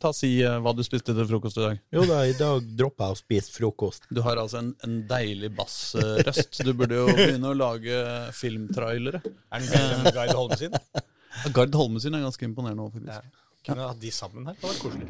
Ta Si eh, hva du spiste til frokost i dag. Jo da, i dag droppa jeg å spise frokost. Du har altså en, en deilig bassrøst. Du burde jo begynne å lage filmtrailere. Er den bedre enn Gard Holme sin? Gard Holme sin er ganske imponerende òg, faktisk. Kunne hatt de sammen her. Det hadde vært koselig.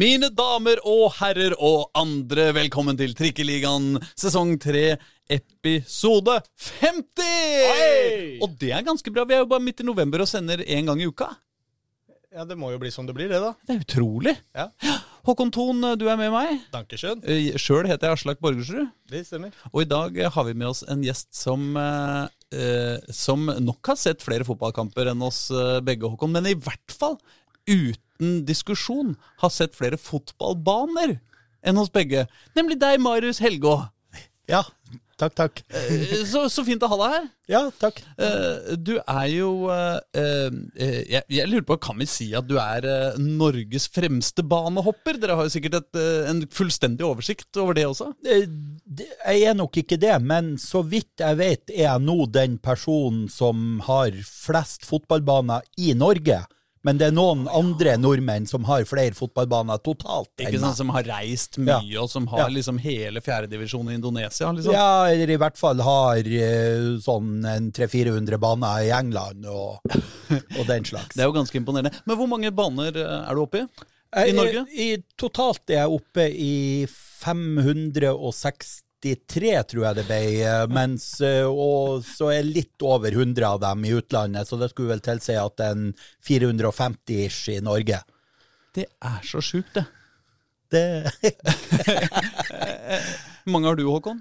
Mine damer og herrer og andre, velkommen til Trikkeligaen sesong 3, episode 50! Oi! Og det er ganske bra. Vi er jo bare midt i november og sender én gang i uka. Ja, det må jo bli som det blir, det, da. Det er utrolig. Ja. Håkon Thon, du er med meg. Dankeschön. Sjøl heter jeg Aslak Borgersrud. Det stemmer. Og i dag har vi med oss en gjest som, eh, eh, som nok har sett flere fotballkamper enn oss eh, begge, Håkon. Men i hvert fall, uten diskusjon, har sett flere fotballbaner enn oss begge. Nemlig deg, Marius Helgå. Ja, takk, takk. Eh, Så, så fint å ha deg her. Ja, takk. Eh, Du er jo eh, jeg, jeg lurer på, Kan vi si at du er Norges fremste banehopper? Dere har jo sikkert et, en fullstendig oversikt over det også? Det- Jeg er nok ikke det, men så vidt jeg vet er jeg nå den personen som har flest fotballbaner i Norge. Men det er noen andre nordmenn som har flere fotballbaner totalt Ikke enn sånn. Som har reist mye, og som har Ja. liksom hele fjerdedivisjonen i Indonesia? liksom Ja, eller i hvert fall har eh, sånn en 300-400 baner i England og, og den slags. Det er jo ganske imponerende. Men hvor mange baner eh, er du oppe i? I Norge? I, totalt er jeg oppe i 563, tror jeg det ble. eh, Mens, eh, og så er litt over 100 av dem i utlandet, så det skulle vel tilsi at en 450-ish i Norge. Det er så sjukt, det. Det, Hvor mange har du, Håkon?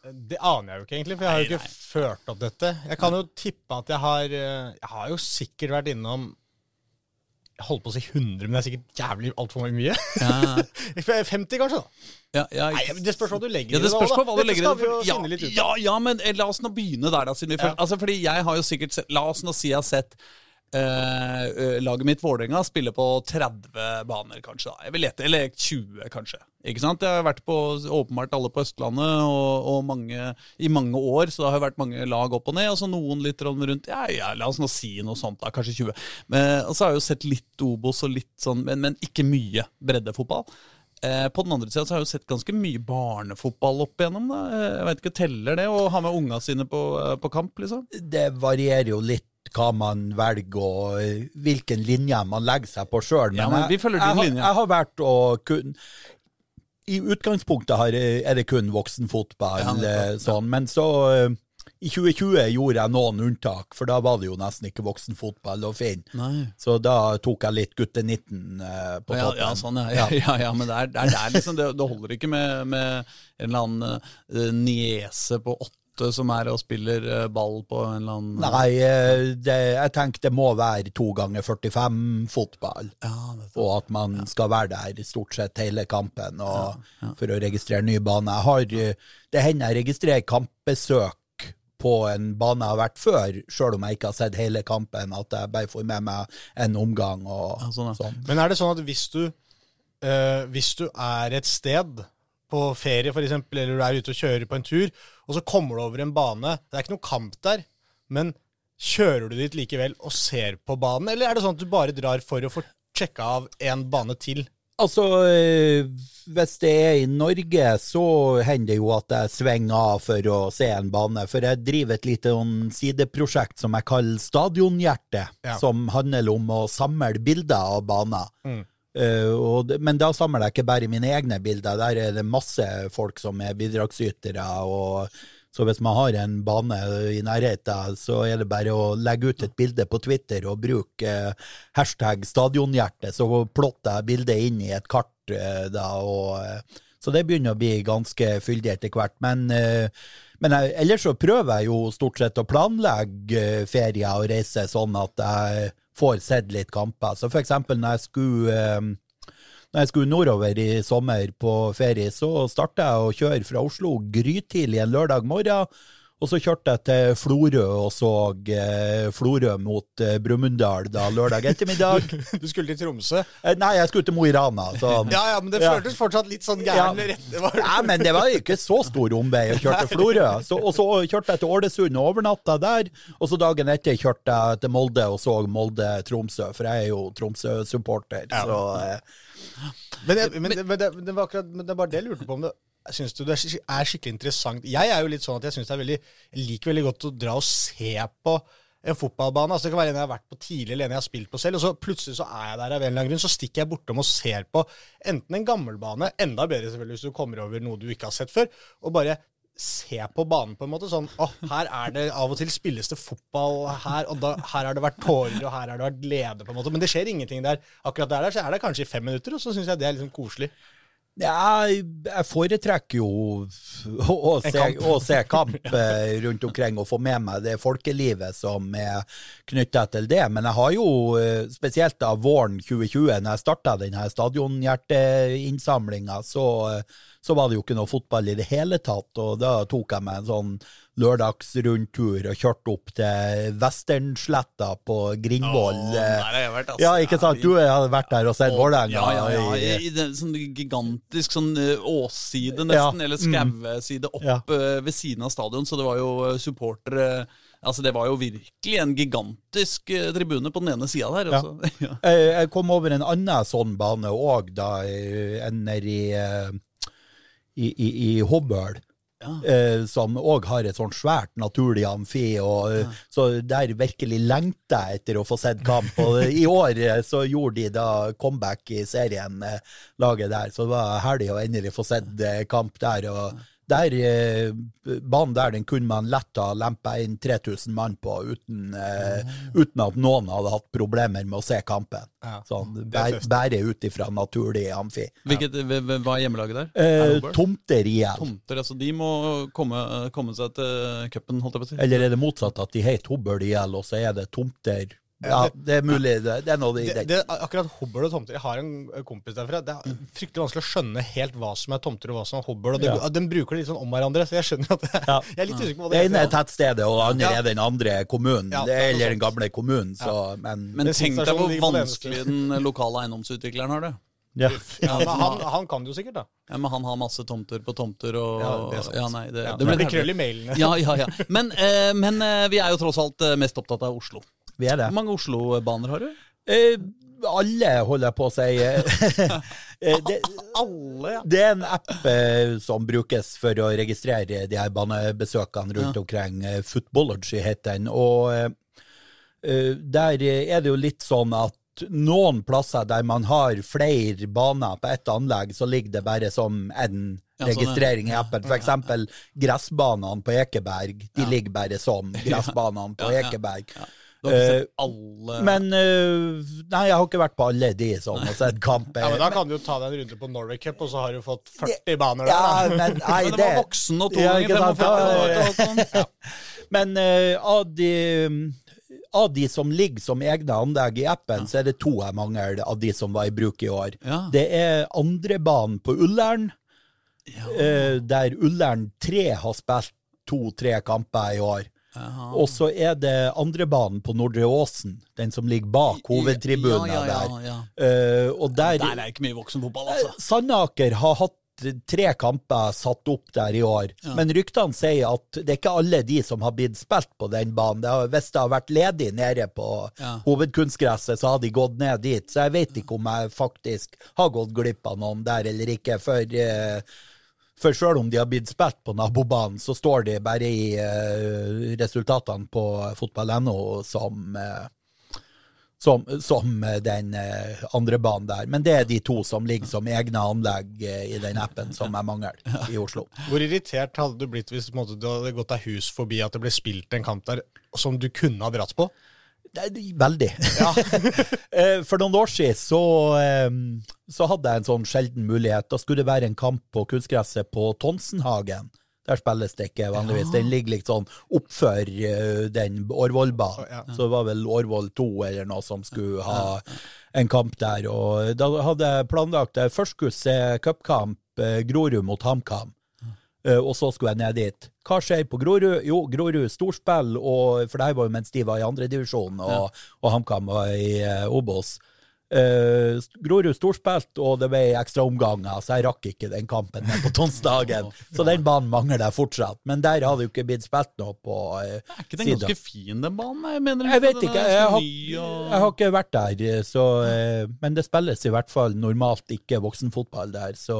Det aner jeg jo ikke, egentlig, for jeg har jo ikke ført opp dette. Jeg kan jo tippe at jeg har eh, Jeg har jo sikkert vært innom Jeg holdt på å si 100, men det er sikkert jævlig altfor mye. Ja, 50, kanskje? da ja, ja, Nei, Det spørs hva du legger Ja, i det det. spørs på hva du legger i det. Ja, ja, ja, men eh, la oss nå begynne der, da. Siden vi Ja. først, altså, fordi jeg har jo sikkert sett La oss nå si jeg har sett eh, eh, laget mitt Vålerenga spiller på 30 baner, kanskje. da Jeg vil lete, Eller 20, kanskje. Ikke sant? Jeg har vært på åpenbart alle på Østlandet og, og mange, i mange år, så det har vært mange lag opp og ned. Og så noen litt rundt Ja, ja, la oss nå si noe sånt, da. Kanskje 20. Men, og så har jeg jo sett litt Obos og litt sånn, men, men ikke mye breddefotball. Eh, på den andre sida har jeg jo sett ganske mye barnefotball opp igjennom. da. Eh, Jeg vet ikke, Teller det å ha med unga sine på, på kamp, liksom? det varierer jo litt hva man velger og eh, hvilken linje man legger seg på sjøl. Ja, men vi jeg, har- linje. Jeg har vært og kun I utgangspunktet har, er det kun voksenfotball, Ja, nettopp, eh, sånn, men så eh, i 2020 gjorde jeg noen unntak, for da var det jo nesten ikke voksenfotball å finne. Nei. Så da tok jeg litt gutte 19 eh, på Ja, toppen. ja, sånn, ja. ja, ja, men det er, det er liksom det, det holder ikke med, med en eller annen uh, niese på åtte som er og spiller eh, ball på en eller annen Nei, eh, det, jeg tenker det må være to ganger 45 fotball. Ja, og at man skal være der stort sett hele kampen og, for å registrere ny bane. Jeg har, eh, det hender jeg registrerer kampbesøk på en bane jeg har vært før, sjøl om jeg ikke har sett hele kampen, at jeg bare får med meg en omgang og Ja, sånn, sånn. Men er det sånn at hvis du, eh, hvis du er et sted på ferie for eksempel, eller du er ute og kjører på en tur, og så kommer du over en bane, det er ikke noe kamp der, men kjører du dit likevel og ser på banen, eller er det sånn at du bare drar for å få sjekka av en bane til? Altså, eh, hvis det er i Norge, så hender det jo at jeg svinger av for å se en bane. For jeg driver et lite sånn sideprosjekt som jeg kaller Stadionhjerte, Ja. som handler om å samle bilder av baner. Mm. Og det, men da samler jeg ikke bare mine egne bilder, der er det masse folk som er bidragsytere. og så hvis man har en bane i nærheten, så er det bare å legge ut et bilde på Twitter og bruke uh, hashtag stadionhjerte, så plotter jeg bildet inn i et kart Uh, da, og så det begynner å bli ganske fyldig etter hvert. Men, men jeg, ellers så prøver jeg jo stort sett å planlegge ferier og reiser sånn at jeg får sett litt kamper. Så for eksempel når jeg skulle eh, når jeg skulle nordover i sommer på ferie, så starta jeg å kjøre fra Oslo grytidlig en lørdag morgen, Og så kjørte jeg til Florø og så eh, Florø mot eh, Brumunddal da lørdag ettermiddag. Du skulle til Tromsø? Eh, nei, jeg skulle til Mo i Rana. Så. Ja, ja, men det Ja. føltes fortsatt litt sånn gæren Ja. rett. Det var, Nei, men det var jo ikke så stor omvei å kjøre til Florø. Så, og så kjørte jeg til Ålesund og overnatta der. Og så dagen etter kjørte jeg til Molde og så Molde-Tromsø, for jeg er jo Tromsø-supporter. Ja. Så eh, Men, det, men, men, det, men det var akkurat men det var det jeg lurte på om det Syns du det er skikkelig interessant? Jeg er jo litt sånn at jeg synes det er veldig Jeg liker veldig godt å dra og se på en fotballbane. Altså Det kan være en jeg har vært på tidlig, eller en jeg har spilt på selv, og så plutselig så er jeg der av en eller annen grunn. Så stikker jeg bortom og ser på enten en gammelbane, enda bedre selvfølgelig hvis du kommer over noe du ikke har sett før, og bare se på banen på en måte. Sånn Å, her er det av og til spilles det fotball her, og da, her har det vært tårer, og her har det vært glede, på en måte. Men det skjer ingenting der. Akkurat der, der så er det kanskje i fem minutter, og så syns jeg det er liksom koselig. Ja, jeg foretrekker jo å, å, se, å se kamp eh, rundt omkring og få med meg det folkelivet som er knytta til det. Men jeg har jo, eh, spesielt av våren 2020, når jeg starta denne stadionhjerteinnsamlinga, så, eh, så var det jo ikke noe fotball i det hele tatt. Og da tok jeg meg en sånn lørdagsrundtur og kjørte opp til Westernsletta på Grindvoll. Eh, der har jeg vært, altså. ja, ikke sant? Du hadde vært der og sett Vålerenga? Ja, ja, ja. i- I, sånn gigantisk sånn eh, åsside, nesten, Ja. eller skauside opp Ja. eh, ved siden av stadion, så det var jo eh, supportere Altså, det var jo virkelig en gigantisk tribune på den ene sida der. Ja. Altså. Jeg kom over en annen sånn bane òg, da, en nede i, eh, i, i, Hobøl. Ja. eh, som òg har et sånn svært naturlig amfi, og, ja. så der virkelig lengta jeg etter å få sett kamp. Og i år eh, så gjorde de da comeback i serien, eh, laget der, så det var herlig å endelig få sett eh, kamp der. og der, eh, Banen der den kunne man lett ha lempa inn 3000 mann på uten, eh, uten at noen hadde hatt problemer med å se kampen. Ja. Sånn, bæ- ut ifra naturlig amfi. Hvilket, hva- er hjemmelaget der? Eh, Er tomter IL. Tomter, altså. De må komme, komme seg til cupen, holdt jeg på å si. Eller er det motsatt, at de heter Hobøl IL, og så er det tomter? Ja, det er mulig. Det, det er noe i Det, det. akkurat Hobøl og tomter Jeg har en kompis derfra. Det er fryktelig vanskelig å skjønne helt hva som er tomter og hva som er Hobøl. Og det, Ja. Den bruker det litt sånn om hverandre, så jeg skjønner at det, Ja. Jeg er litt usikker på hva Det det ene er tettstedet, og den andre Ja. er den andre kommunen. Ja, det det er, er eller den gamle kommunen, så Men, Men tenk deg hvor eneste. vanskelig den lokale eiendomsutvikleren har det. ja. Ja, men han, han kan det jo sikkert, da. Ja, men han har masse tomter på tomter og Ja, det er. Ja, nei, det, Ja, det det blir krøll i mailene. Ja, ja, ja. Men, eh, men eh, vi er jo tross alt eh, mest opptatt av Oslo. Vi er det. Hvor mange Oslo-baner har du? Eh, alle, holder jeg på å si. Eh, det, Alle, ja. det er en app eh, som brukes for å registrere de her banebesøkene rundt omkring. Eh, Footballogy heter den. Og eh, eh, der er det jo litt sånn at noen plasser der man har flere baner på ett anlegg, så ligger det bare som én Ja, sånn, ja. registrering i appen. For eksempel gressbanene på Ekeberg. De ligger bare som gressbanene på Ja, ja. Ekeberg. Du har ikke Eh, sett alle Men øh, Nei, jeg har ikke vært på alle de som har sett kamp. Ja, men Da kan du jo ta deg en runde på Norway Cup, og så har du fått 40 baner der. Ja, da. men nei, Men det var voksen og to Ja, ganger ikke 45 år Men uh, av, de, av de som ligger som egne anlegg i appen, så er det to jeg mangler av de som var i bruk i år. Ja. Det er andrebanen på Ullern, øh, der Ullern 3 har spilt to-tre kamper i år. Og så er det andrebanen på Nordre Åsen, den som ligger bak hovedtribunen ja, ja, ja, der. og der, Der er ikke mye voksenfotball, altså. Sandaker har hatt tre kamper satt opp der i år, men ryktene sier at det er ikke alle de som har blitt spilt på den banen. Det har, hvis det har vært ledig nede på hovedkunstgresset, så har de gått ned dit. Så jeg vet ikke om jeg faktisk har gått glipp av noen der eller ikke. For, eh, for selv om de har blitt spilt på nabobanen, så står de bare i uh, resultatene på fotball.no som uh, som, som eh, den uh, andre banen der. Men det er de to som ligger som egne anlegg i den appen som jeg mangler i Oslo. Hvor irritert hadde du blitt hvis måte, du hadde gått deg hus forbi at det ble spilt en kamp der som du kunne ha dratt på? Det Veldig. Ja. For noen år siden så, eh, så hadde jeg en sånn sjelden mulighet. Da skulle det være en kamp på kunstgresset på Tonsenhagen. Der spilles det ikke vanligvis. Den ligger litt sånn oppfør eh, den Årvollbanen. Ja. Så det var vel Årvoll 2 eller noe som skulle ha en kamp der. Og da hadde jeg planlagt jeg først skulle se cupkamp eh, Grorud mot HamKam. Eh, og så skulle jeg ned dit. Hva skjer på Grorud? Jo, Grorud storspill, og, for det her var jo mens de var i andredivisjon, og, og HamKam var i uh, Obos. Uh, Grorud storspilt, og det ble ekstraomganger, så jeg rakk ikke den kampen på Tonsdagen. så den banen mangler jeg fortsatt. Men der har det jo ikke blitt spilt noe på uh, Er ikke den ganske fin, den banen? Jeg, mener, jeg vet ikke, jeg har, og- jeg har ikke vært der, så, uh, men det spilles i hvert fall normalt ikke voksenfotball der, så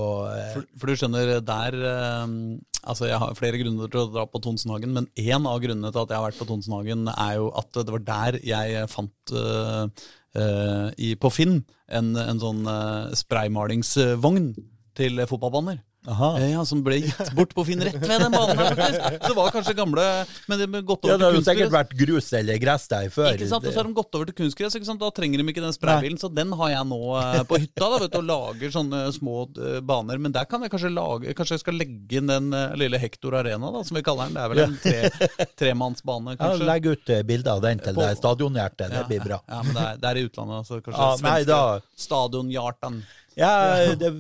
For, for du skjønner, der eh, Altså, jeg har flere grunner til å dra på Tonsenhagen, men én av grunnene til at jeg har vært på Tonsenhagen, er jo at det var der jeg fant eh, eh, i, på Finn en, en sånn uh, spraymalingsvogn til fotballbaner. Aha. Eh, Ja, Som ble gitt bort på Finn rett ved den banen. her, faktisk. Så det var kanskje gamle Men det ble gått Ja, over det har jo sikkert vært grus eller gress der før. Ikke sant, og så har de gått over til kunstgress, ikke sant? da trenger de ikke den spraybilen. Så den har jeg nå eh, på hytta, da, vet du, og lager sånne små eh, baner. Men der kan jeg kanskje lage Kanskje jeg skal legge inn den lille Hector Arena, da, som vi kaller den. Det er vel en tre, tremannsbane, Ja, kanskje. Legg ut bilde av den til På- det stadionhjertet, det Ja, blir bra. Ja, men det er, det er i utlandet, så kanskje Ja, nei, da- stadionhjartan. Ja, det,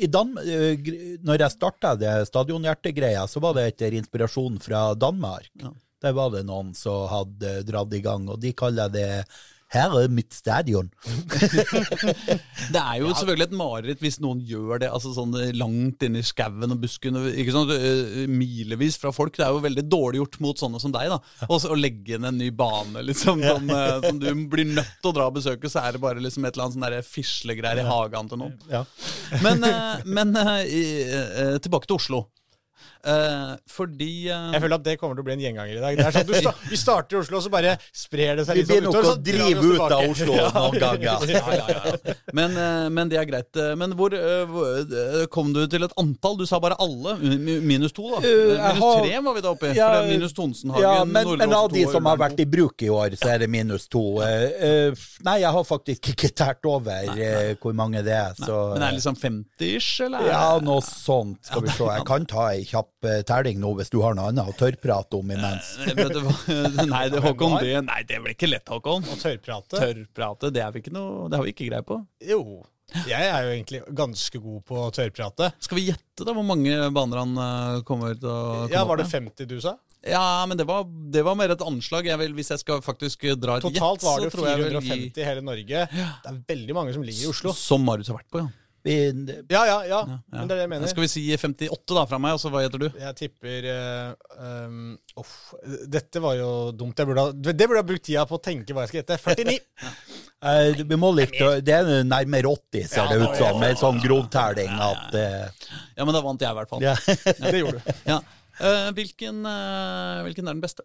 i Dan eh, når jeg starta det stadionhjertegreia, så var det etter inspirasjon fra Danmark. Ja. Der var det noen som hadde dratt i gang, og de kaller det 'Her er mitt stadion'. Det er jo selvfølgelig et mareritt hvis noen gjør det altså sånn langt inn i skauen og busken, ikke øh, milevis fra folk. Det er jo veldig dårlig gjort mot sånne som deg, da. Og å legge inn en ny bane liksom, sånn, øh, som du blir nødt til å dra og besøke, så er det bare liksom et eller annet sånn fislegreier i hagen til noen. Ja. Men, øh, men tilbake til Oslo. Eh, fordi uh, Jeg føler at det kommer til å bli en gjenganger i dag. Det er sånn, du sta Vi starter i Oslo, og så bare sprer det seg litt utover. Vi blir nok å drive ut av. Oslo noen ganger. ja, ja, ja. Men, uh, men det er greit. Men hvor, kom du til et antall? Du sa bare alle. Minus to, da. Uh, minus har- tre var vi da oppe i. Ja, minus Tonsenhagen, Ja, men, men av de som har vært i bruk i år, så er det minus to. Nei, jeg har faktisk ikke tært over eh, hvor mange det er. Så, Men er det liksom 50-ish, eller? er ja, noe sånt. Skal vi se. Jeg kan ta ei kjapp eh, telling nå, hvis du har noe annet å tørrprate om imens. Eh? Nei, det, Håkon, det, nei, det blir ikke lett, Håkon. Og tørrprate. Tørrprate, det, er vi ikke noe, det har vi ikke greie på. Jo. Jeg er jo egentlig ganske god på tørrprate. Skal vi gjette da hvor mange baner han eh, kommer til å komme Ja, Var det 50 du sa? Ja, men det var, det var mer et anslag. Jeg vil, hvis jeg skal faktisk dra et gjett Totalt var det så tror jeg vel 450 i hele Norge. Det er veldig mange som ligger i Oslo. Som Marius har vært på, ja. Vi, Ja, ja, ja. Ja. Men det er det jeg mener. Skal vi si 58 da fra meg, og så hva heter du? Jeg tipper uh, um, Uff. Dette var jo dumt. Jeg burde ha, det burde jeg ha brukt tida på å tenke hva jeg skal gjette. 49! uh, vi må litt, det er nærmere 80, ser det ut som, med sånn grovtelling at uh, Ja, men da vant jeg i hvert fall. ja. Det gjorde du. Ja. Eh, hvilken, eh, hvilken er den beste?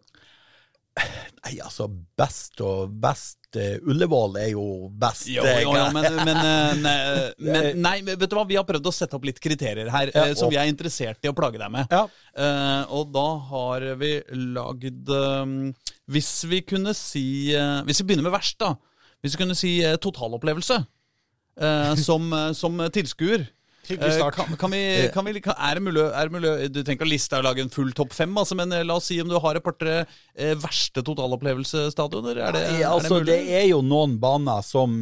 Nei, altså, best og best eh, Ullevål er jo best. Jo, eh, jo, jo, men, men, eh, men Nei, vet du hva, vi har prøvd å sette opp litt kriterier her Ja, eh, som vi er interessert i å plage deg med. Ja. Uh, og da har vi lagd eh, Hvis vi kunne si uh, Hvis vi begynner med verst, da. Hvis vi kunne si uh, totalopplevelse eh, som, eh, som tilskuer. Hyggelig Eh, start. Kan, kan vi, kan vi, er, det mulig, er det mulig Du trenger ikke å liste og lage en full topp fem, altså, men eh, la oss si om du har et par-tre eh, verste totalopplevelsesstadioner. Er det, er altså, det det, mulig? er jo noen baner som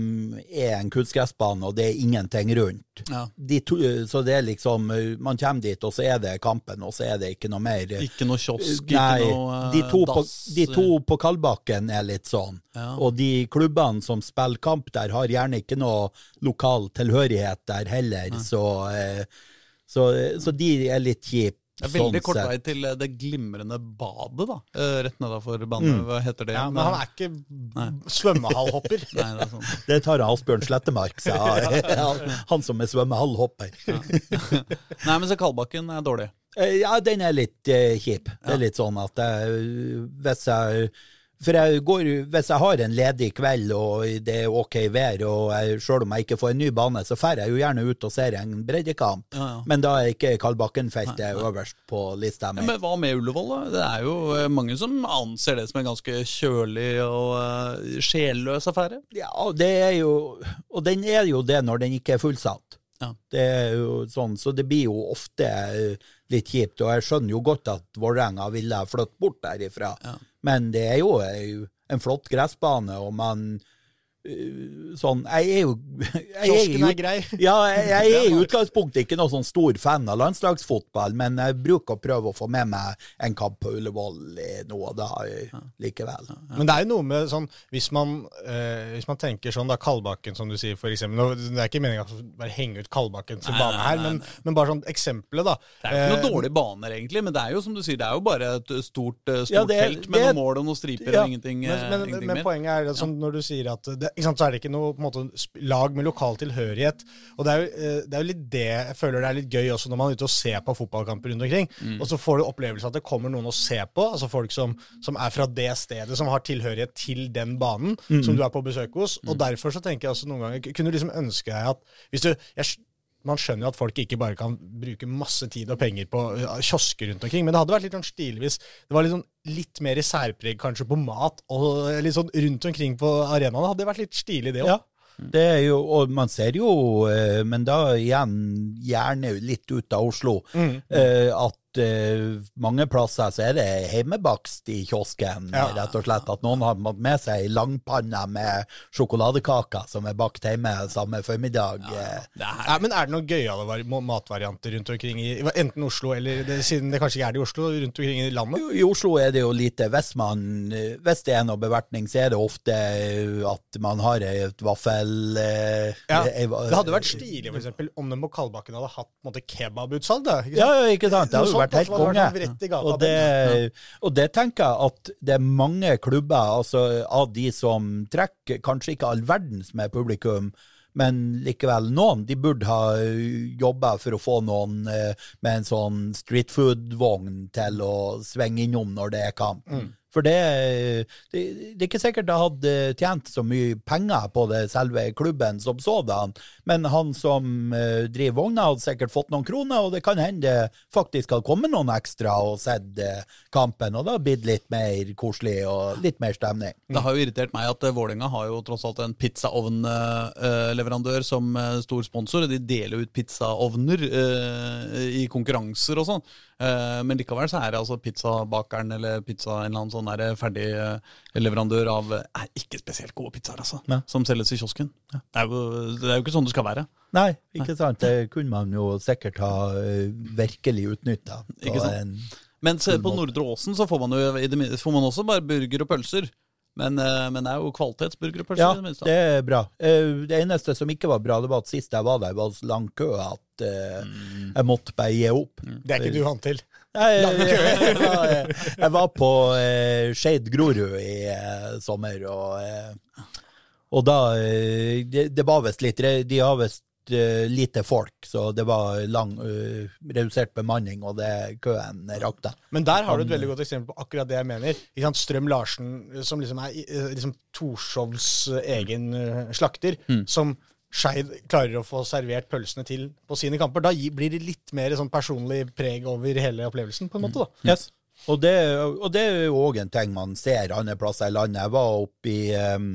er en kunstgressbane, og det er ingenting rundt. Ja. De to, så det er liksom Man kommer dit, og så er det kampen, og så er det ikke noe mer. Ikke noe kiosk, Nei, ikke noe eh, de to, på, dass. de to på Kalbakken er litt sånn. Ja. Og de klubbene som spiller kamp der, har gjerne ikke noe lokal tilhørighet der heller, så, eh, så, så de er litt kjipe. Det er veldig sånn kort sett. vei til eh, det glimrende badet, da. Eh, Rett nedafor banen. Hva heter det? Ja, men han er ikke svømmehallhopper. Nei, det er sånn. Det tar Asbjørn Slettemark seg av. Han, som er svømmehallhopper. Nei, men så Kalbakken er dårlig. Eh, Ja, den er litt kjip. Det er litt sånn at jeg, hvis jeg for jeg går, Hvis jeg har en ledig kveld og det er ok vær, og jeg, selv om jeg ikke får en ny bane, så drar jeg jo gjerne ut og ser en breddekamp. Ja, ja. Men da er ikke Kalbakkenfeltet øverst på lista mi. men hva med Ullevål, da? Det er jo eh, mange som anser det som en ganske kjølig og uh, sjelløs affære. Ja, det er jo Og den er jo det når den ikke er fullsatt. Ja. Det er jo sånn, så det blir jo ofte eh, litt kjipt, og jeg skjønner jo godt at Vålerenga ville flytte bort derifra. Ja. Men det er jo en flott gressbane, og man eh, sånn Jeg er jo Kiosken er grei. ja, jeg, er i utgangspunktet ikke noe sånn stor fan av landslagsfotball, men jeg bruker å prøve å få med meg en kamp på Ullevål nå og da eh, likevel. Men det er jo noe med sånn Hvis man, eh, hvis man tenker sånn da Kalbakken, som du sier, for eksempel. Nå, det er ikke meninga å bare henge ut Kalbakken som Nei, bane her, nei, men, nei. men bare sånn eksempelet, da. Det er jo ikke Eh, noen dårlige baner, egentlig, men det er jo som du sier, det er jo bare et stort, eh, stort Ja, det felt med det noen mål og noen striper Ja, og ingenting, Men, eh, men, ingenting men poenget er som når du sier at det, sant, så er det ikke noe måte, lag med lokal tilhørighet. Og det er, jo, eh, det er jo litt det jeg føler det er litt gøy også når man er ute og ser på fotballkamper rundt omkring. Mm. Og så får du opplevelse at det kommer noen å se på, altså folk som, som er fra det stedet, som har tilhørighet til den banen Mm. som du er på besøk hos. Og derfor så tenker jeg også noen ganger Kunne du liksom ønske deg at hvis du jeg, man skjønner jo at folk ikke bare kan bruke masse tid og penger på kiosker rundt omkring, men det hadde vært litt sånn stilvis. det var litt, sånn, litt mer særpreg kanskje på mat og litt sånn rundt omkring på arenaene. Hadde det vært litt stilig, det òg. Ja. Det er jo, og man ser jo, eh, men da igjen gjerne litt ut av Oslo, mm. at eh, mange plasser så er det hjemmebakst i kiosken, Ja. rett og slett. At noen har med seg langpanne med sjokoladekaker som er bakt hjemme samme formiddag. Ja. Det er, Ja, men er det noen gøyale matvarianter rundt omkring i enten Oslo eller det, siden det kanskje ikke er det i Oslo, rundt omkring i landet? I, I Oslo er det jo lite. Hvis, man, eh, hvis det er noe bevertning, så er det ofte eh, at man har et vaffel... eh, Ja, Det hadde vært stilig for eksempel, om den på Kalbakken hadde hatt måte, kebabutsalg. Ja, ja, ikke sant? Det hadde vært helt konge. Og det, og det tenker jeg at det er mange klubber altså, av de som trekker kanskje ikke all verdens med publikum, men likevel noen. De burde ha jobba for å få noen eh, med en sånn street food-vogn til å svinge innom når det er kamp. For det, det, det er ikke sikkert det hadde tjent så mye penger på det selve klubben som sådan, men han som uh, driver vogna hadde sikkert fått noen kroner, og det kan hende det faktisk hadde kommet noen ekstra og sett uh, kampen, og det hadde blitt litt mer koselig og litt mer stemning. Det har jo irritert meg at uh, Vålerenga har jo tross alt en pizzaovnleverandør som stor sponsor. og De deler ut pizzaovner i konkurranser og sånn. Men likevel så er det altså pizzabakeren eller pizza en eller annen sånn ferdig leverandør av er ikke spesielt gode pizzaer, altså. Ja. Som selges i kiosken. Det, er jo, det er jo ikke sånn det skal være. Nei, ikke sant? Det kunne man jo sikkert ha eh, virkelig utnytta. Mens eh, på Nordre Åsen så får man jo i det minste, får man også bare burger og pølser. Men, eh, men det er jo kvalitetsburger og pølser Ja, i det minste. det er bra. Eh, Det eneste som ikke var bra, det var at sist jeg var der, var så lang kø at mm. jeg måtte bare gi opp. Det er ikke du vant til. Jeg, jeg, var, jeg var på eh, Skeid Grorud i eh, sommer, og, eh, og da eh, det, det var visst litt De har visst eh, lite folk, så det var lang, uh, redusert bemanning, og det køen rakte. Men der har du et veldig godt eksempel på akkurat det jeg mener. Ikke sant? Strøm Larsen, som liksom er liksom Torshovs egen slakter, slakter, som Skeid klarer å få servert pølsene til på sine kamper. Da blir det litt mer sånn personlig preg over hele opplevelsen, på en måte. da. Yes. Og det, og det er jo òg en ting man ser andre plasser i landet. Jeg var oppe i um,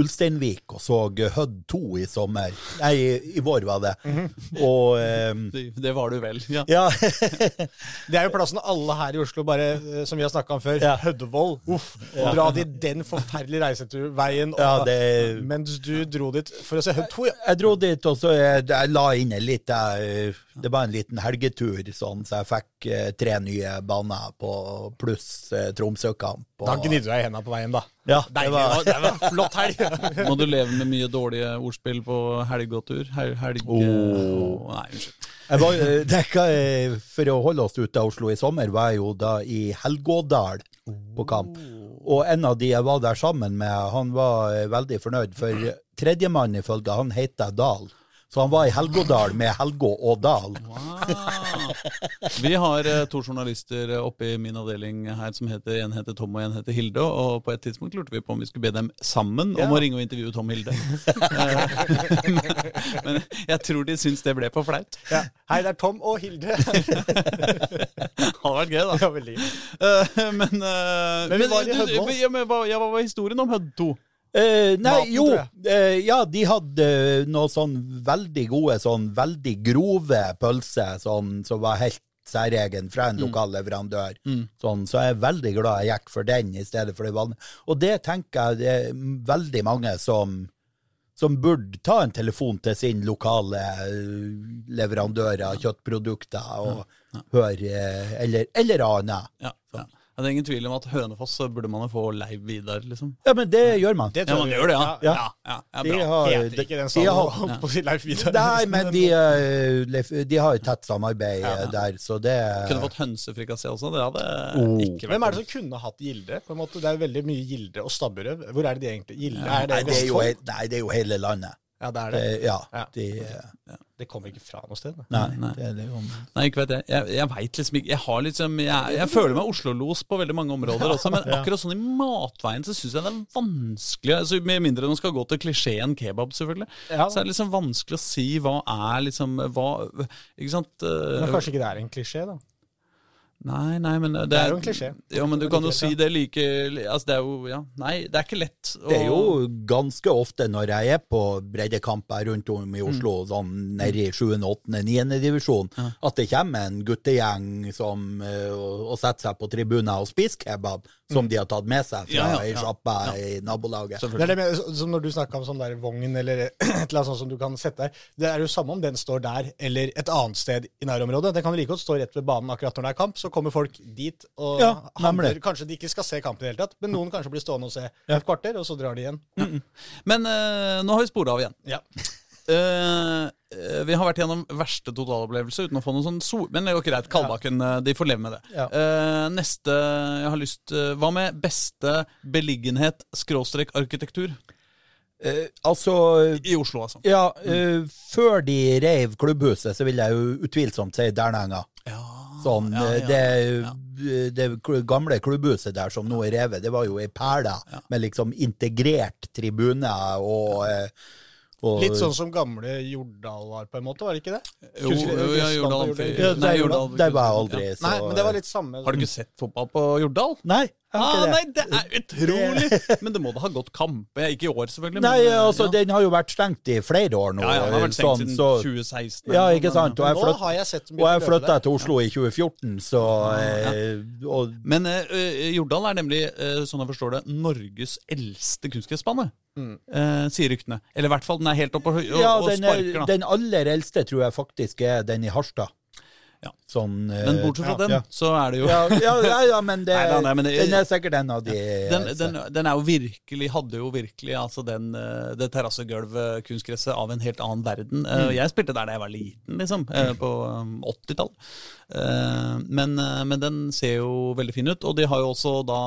Ulsteinvik og så Hødd 2 i sommer. Nei, i, vår var det. Og um, Det, det var du vel. Ja. Ja. Det er jo plassen alle her i Oslo, bare eh, som vi har snakka om før. Ja. Høddevold. Uff. Dra dit den forferdelige reiseturveien. Ja, det- Mens du dro dit for å se Hødd 2, ja. Jeg dro dit, og så jeg, jeg la inn litt jeg, Det var en liten helgetur, sånn, så jeg fikk eh, tre nye baner på pluss eh, Tromsø-kamp. og- Da gnidde du deg i hendene på veien, da. Ja, det var, Det var flott helg. Må du leve med mye dårlige ordspill på helgetur. Hel, helg... Oh. Nei, unnskyld. Jeg var, hva, eh, for å holde oss ute av Oslo i sommer, var jeg jo da i Helgådal på kamp. Og en av de jeg var der sammen med, han var eh, veldig fornøyd, for tredjemann ifølge han heter Dal. Så han var i Helgådal med Helgå og Dal. Wow. Vi har eh, to journalister eh, oppe i min avdeling her som heter en heter Tom og en heter Hilde. Og på et tidspunkt lurte vi på om vi skulle be dem sammen Ja. om å ringe og intervjue Tom og Hilde. Men jeg tror de syns det ble for flaut. Ja. Hei, det er Tom og Hilde. Det hadde vært gøy, da. Ja. Eh, Men, uh, Men vi var i du- ja, men hva, ja, hva var historien om Hødd 2? Eh, nei, Maten, jo, eh, ja, de hadde noe sånn veldig gode, sånn veldig grove pølser, sånn, som var helt særegen fra Mm. en lokal leverandør. Sånn, så jeg er veldig glad jeg gikk for den i stedet for de vanlige. Og det tenker jeg det er veldig mange som som burde ta en telefon til sin lokale eh, leverandør av kjøttprodukter og høre eh, eller, eller annet. Ja, ja. Ja, Det er ingen tvil om at Hønefoss burde man jo få Leiv Vidar, liksom. Ja, men det gjør man. Det Ja, man gjør det, ja. ja. ja, ja, ja De har- Heter ikke den de salen har- holdt på å si Leif Vidar. Nei, men de, eh, de har jo tett samarbeid eh, der, så det Kunne fått hønsefrikassé også. Det hadde Oh. ikke vært Hvem er det som kunne hatt gilde? på en måte? Det er jo veldig mye gilde og stabburet. Hvor er det de egentlig Gilde? Er det Nei, det er jo, nei, det er jo hele landet. Ja, det er Det, det. ja, Ja. de, eh, Det kommer ikke fra noe sted. nei, Nei. det det Nei, ikke vet jeg. Jeg, jeg veit liksom ikke Jeg har liksom Jeg, jeg føler meg Oslo-los på veldig mange områder også, men akkurat sånn i matveien så syns jeg det er vanskelig altså, Med mindre man skal gå til klisjeen kebab, selvfølgelig. Ja. Så er det liksom vanskelig å si hva er liksom Hva Ikke sant? eh, Men kanskje ikke det er en klisjé, da. Nei, nei, men det, Det er jo en klisjé. Ja, men du kan jo si det like Altså, det er jo Ja, nei, det er ikke lett. å- Det er jo ganske ofte når jeg er på breddekamper rundt om i Oslo, Mm. sånn nede i 7., 8., 9. divisjon, at det kommer en guttegjeng som, eh, og, og setter seg på tribuner og spiser kebab, som de har tatt med seg fra Mm. Ja, ja, ei ja. sjappa i nabolaget. Det er det med, som når du snakka om sånn der vogn eller et eller annet sånt som du kan sette der. Det er jo samme om den står der eller et annet sted i nærområdet. Den kan like godt stå rett ved banen akkurat når det er kamp. Så kommer folk dit og Ja, handler. Kanskje de ikke skal se kampen i det hele tatt, men noen kanskje blir stående og se et kvarter, og så drar de igjen. Men uh, nå har vi spora av igjen. Ja. Eh, eh, vi har vært gjennom verste totalopplevelse uten å få noe sånn sol... Men det er jo greit, Kalbakken, ja. de får leve med det. Ja. Uh, neste jeg har lyst uh, Hva med beste beliggenhet skråstrek arkitektur? Eh, altså I Oslo, altså. Ja, Mm. før de reiv klubbhuset, så vil jeg jo utvilsomt si Dernenga. Ja, Sånn, ja, eh, ja, det, det gamle klubbhuset der som nå er revet, det var jo ei perle med liksom integrert tribune og, eh, og Litt sånn som gamle Jordal var, på en måte, var det ikke det? Jo, jo, ja, Jordal ja, Nei, Jordal- Det var aldri, så Nei, men det var litt samme. Har du ikke sett fotball på Jordal? Nei, Ah, nei, det. er utrolig! Men det må da ha gått kamper. Ikke i år, selvfølgelig. Men, nei, altså, ja. den har jo vært stengt i flere år nå. ja, ja, den har vært stengt sånn, siden så- 2016. Ja, ikke sant? Og jeg, Nå flytt, har jeg sett og jeg flytta til Oslo i 2014, så ja, og, Men eh, eh, Jordal er nemlig, uh, sånn jeg forstår det, Norges eldste kunstgressbane. eh, sier ryktene. Eller i hvert fall den er helt oppe og, og, Ja, og den, sparker, er, da. den aller eldste tror jeg faktisk er den i Harstad. Ja. Sånn, eh, Men bortsett fra ja, den, ja. så er det jo Ja, ja, men, det, nei, nei, men det- den er sikkert en av de den, den, den er jo virkelig, hadde jo virkelig altså den, eh, det terrassegulvet, kunstgresset, av en helt annen verden. Eh, Mm. Jeg spilte der da jeg var liten, liksom, eh, på um, 80-tallet. Eh, Men, eh, men den ser jo veldig fin ut, og de har jo også da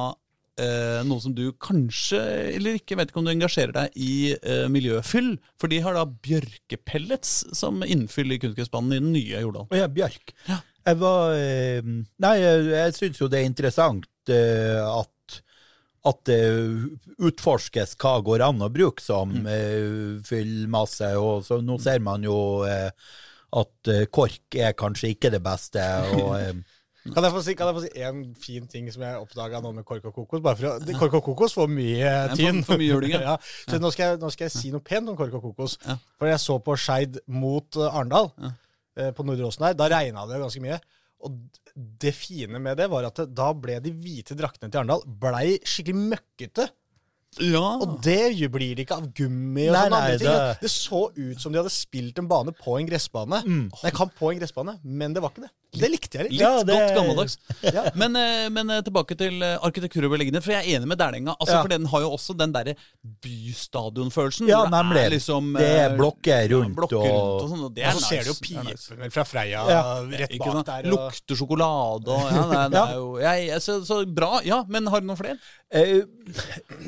eh, noe som du kanskje, eller ikke, vet ikke om du engasjerer deg i eh, miljøfyll, for de har da bjørkepellets som innfyll i kunstgressbanen i den nye Jordal. Ja, Bjørk. Ja. Jeg var eh, Nei, jeg, jeg syns jo det er interessant eh, at at det utforskes hva går an å bruke som Mm. eh, fyllmasse. Og så nå ser man jo eh, at kork er kanskje ikke det beste. Og, Kan jeg få si, kan jeg få si en fin ting som jeg oppdaga nå med KORK og kokos? Bare for å, KORK og kokos får mye for- tyn. for mye juling, ja. ja. Så nå skal, jeg, nå skal jeg si noe pent om KORK og kokos. Ja. For jeg så på Skeid mot Arendal, ja. eh, på Nordre Åsen her. Da regna det ganske mye. Og det fine med det var at det, da ble de hvite draktene til Arendal blei skikkelig møkkete. Ja, Og det blir det ikke av gummi og Nei, sånne nei, andre ting. det- Det så ut som de hadde spilt en bane på en gressbane. Mm. Nei, kamp på en gressbane, men det var ikke det. Det likte jeg litt. Litt Ja, det- godt gammeldags. Ja. Men, eh, men eh, tilbake til eh, arkitektur og beliggenhet, for jeg er enig med Dælenga. Altså, Ja. For den har jo også den derre bystadionfølelsen. Ja, det. Er liksom, Det er blokker ja, rundt blokker og- rundt og sånn. Og Og så ser du jo nice. Nice. fra Freia Ja. rett bak der. Og... Lukter sjokolade og ja, nei, nei, Ja. jo jeg, så, så bra. Ja, men har du noen flere? Uh,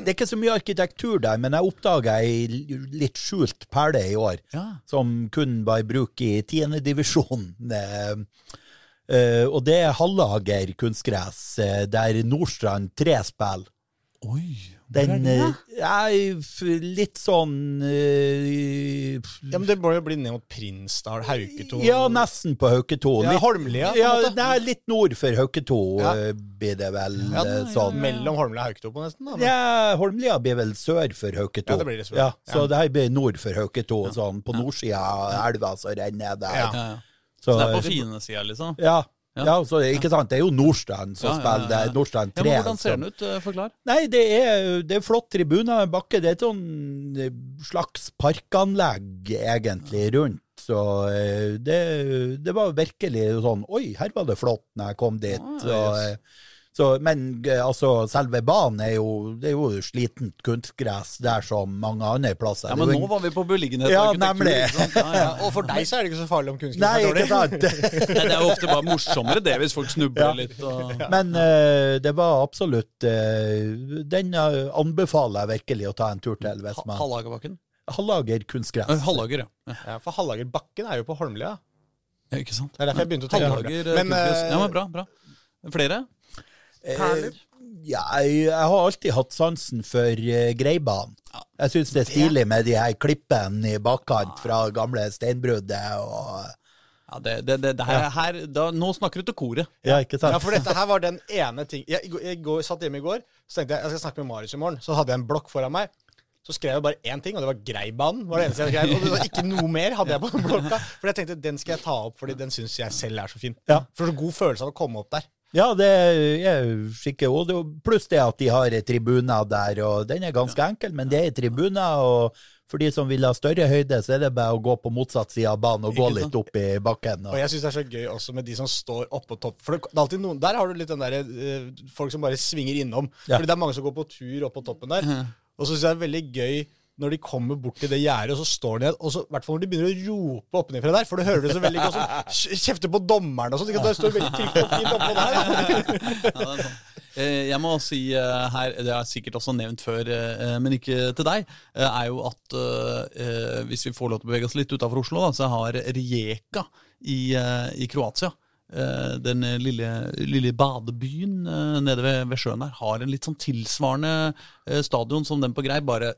Det er ikke så mye arkitektur der, men jeg oppdaga ei litt skjult perle i år, Ja. som kun var i bruk i tiendedivisjon. Eh, eh, og det er Hallager kunstgress, eh, der Nordstrand 3 spiller. Oi, Den eh, er litt sånn uh, Ja, men det må jo bli ned mot Prinsdal, Hauketo Ja, nesten på Hauketo. Ja, Holmlia, ja, det er litt nord for Hauketo Ja. eh, blir det vel Ja, det sånn. Mellom Holmlia og Hauketo på nesten. da. men- Ja, Holmlia blir vel sør for Hauketo. Ja, det blir det sør. Ja, så Ja. det her blir nord for Hauketo, sånn på nordsida av elva som renner der. Ja. Ja, ja. Så, Så det er på fine sida, liksom? Ja, Ja, så, ikke sant? Det er jo Nordstrand som spiller ja. Nordstrand Ja, 3. Ja, hvordan ser den ut? Eh, Forklar. Nei, det er, det er flott tribune, bakke. Det er et sånn eh, slags parkanlegg egentlig rundt. Så eh, det, det var virkelig sånn Oi, her var det flott når jeg kom dit. Ah, yes. eh, så, men eh, altså, selve banen er jo, det er jo slitent kunstgress der som mange andre plasser. Ja, er men nå var vi på beliggenhet. Ja, og arkitektur, nemlig. Ja, ja. Og for deg så er det ikke så farlig om kunstgress Nei, dårlig. ikke sant? Nei, det er jo ofte bare morsommere det, hvis folk snubler Ja. litt. Og... Men uh, det var absolutt uh, Den anbefaler jeg virkelig å ta en tur til. hvis man Hallagerbakken? Hallager kunstgress. Hallager, ja. ja. For Hallagerbakken er jo på Holmlia. ja. Ikke sant? Det er derfor jeg begynte å tenke Hallager men, eh, Ja, men bra, bra. Flere? Perler? Ja, jeg, jeg har alltid hatt sansen for uh, Greibanen. Jeg syns det er stilig med de her klippene i bakkant fra gamle steinbruddet og Ja, det, det, det, det her, her da, Nå snakker du til koret. Ja, ikke sant? Ja, for dette her var den ene ting Jeg, jeg, jeg satt hjemme i går, så tenkte jeg jeg skal snakke med Marius i morgen. Så hadde jeg en blokk foran meg. Så skrev jeg bare én ting, og det var Greibanen. var det eneste jeg skrev, Og det var ikke noe mer hadde jeg på den blokka. For jeg tenkte den skal jeg ta opp, fordi den syns jeg selv er så fin. Ja. For så god følelse av å komme opp der. Ja, det er skikkelig. Pluss det at de har tribuner der, og den er ganske enkel, men det er tribuner. og for de som vil ha større høyde, så er det bare å gå på motsatt side av banen og gå litt opp i bakken. Og Og, jeg syns det er så gøy også med de som står oppå topp. For det, er alltid noen, Der har du litt den derre eh, folk som bare svinger innom. Ja. Fordi det er mange som går på tur opp på toppen der. Og så syns jeg det er veldig gøy når de kommer bort til det gjerdet, og så står de og så, I hvert fall når de begynner å rope oppenfra der, for du hører det så veldig godt sånn Kjefter på dommeren og sånn. Det står veldig trygt og fint oppå der. Ja. Eh, Jeg må si eh, her, det har jeg sikkert også nevnt før, eh, men ikke til deg, er jo at hvis vi får lov til å bevege oss litt utenfor Oslo, så har Rijeka i, i Kroatia den lille, lille badebyen nede ved, ved sjøen her har en litt sånn tilsvarende stadion som den på Grei, bare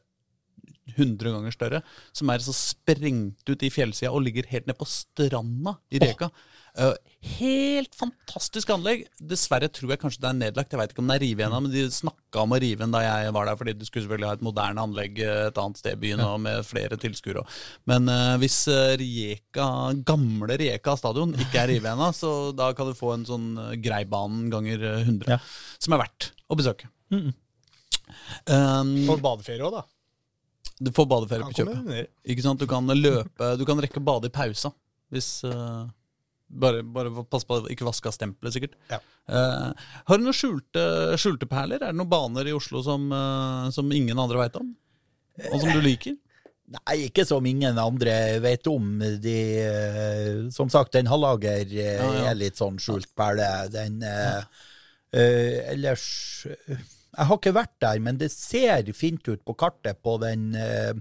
100 ganger større, som er så sprengt ut i fjellsida og ligger helt ned på stranda i Reka. Oh. helt fantastisk anlegg. Dessverre tror jeg kanskje det er nedlagt. Jeg veit ikke om det er revet ennå, men de snakka om å rive den da jeg var der, fordi du skulle selvfølgelig ha et moderne anlegg eh, et annet sted i byen og med flere tilskuere. Men uh, hvis Rijeka, gamle Rijeka stadion ikke er revet ennå, så da kan du få en sånn Greibanen ganger eh, 100, Ja. som er verdt å besøke. Um, For badeferie òg, da. Du får badeferie på kjøpet. Ikke sant? Du kan løpe, du kan rekke å bade i pausa. Hvis uh, Bare, bare pass på å ikke vaske av stempelet, sikkert. Ja. Uh, har du noen skjulte, skjulte perler? Er det noen baner i Oslo som, uh, som ingen andre veit om? Og som du liker? Nei, ikke som ingen andre vet om. De, som sagt, den Hallager Ja, ja. er litt sånn skjult perle. Den Ellers Jeg har ikke vært der, men det ser fint ut på kartet på den eh,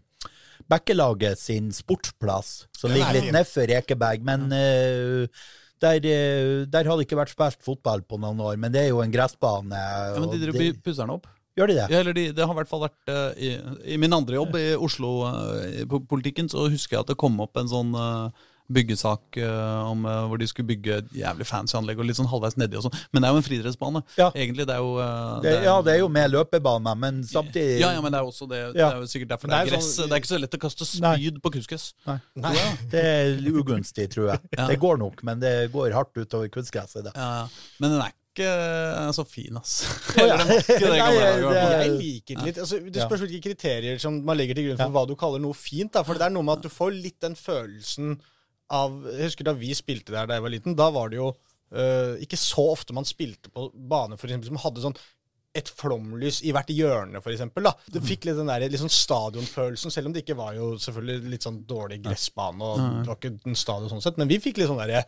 Bekkelaget sin sportsplass, som er ligger litt nedfor Ekeberg. Men eh, der, eh, der har det ikke vært spilt fotball på noen år, men det er jo en gressbane. Ja, men De det- pusser den opp. Gjør de det? Ja, eller de, det har i hvert fall vært uh, i, I min andre jobb i Oslo-politikken, så husker jeg at det kom opp en sånn eh, byggesak eh, om eh, hvor de skulle bygge et jævlig fancy anlegg og litt sånn halvveis nedi og sånn. Men det er jo en friidrettsbane. Ja. Egentlig, det er jo eh, det? Ja, det er jo med løpebane, men samtidig Ja, ja, men det er også det. Det er jo sikkert derfor det er er gress. sånn- Det er ikke så lett å kaste Nei. spyd på kunstgress. Nei. Nei. Det er ugunstig, tror jeg. Ja. Det går nok, men det går hardt utover kunstgresset. Ja, ja. Men den er ikke så fin, ass. Oh, ja. Den Nei, det- Jeg liker det litt. Altså, det spørs hvilke kriterier som man legger til grunn for hva du kaller noe fint. Da. For det er noe med at du får litt den følelsen av Jeg husker da vi spilte der da jeg var liten. Da var det jo uh, ikke så ofte man spilte på bane for eksempel, som hadde sånn et flomlys i hvert hjørne, for eksempel. Da. Du fikk litt den der, litt sånn stadionfølelsen, selv om det ikke var jo selvfølgelig litt sånn dårlig gressbane. og det var ikke en stadion sånn sett, Men vi fikk litt sånn derre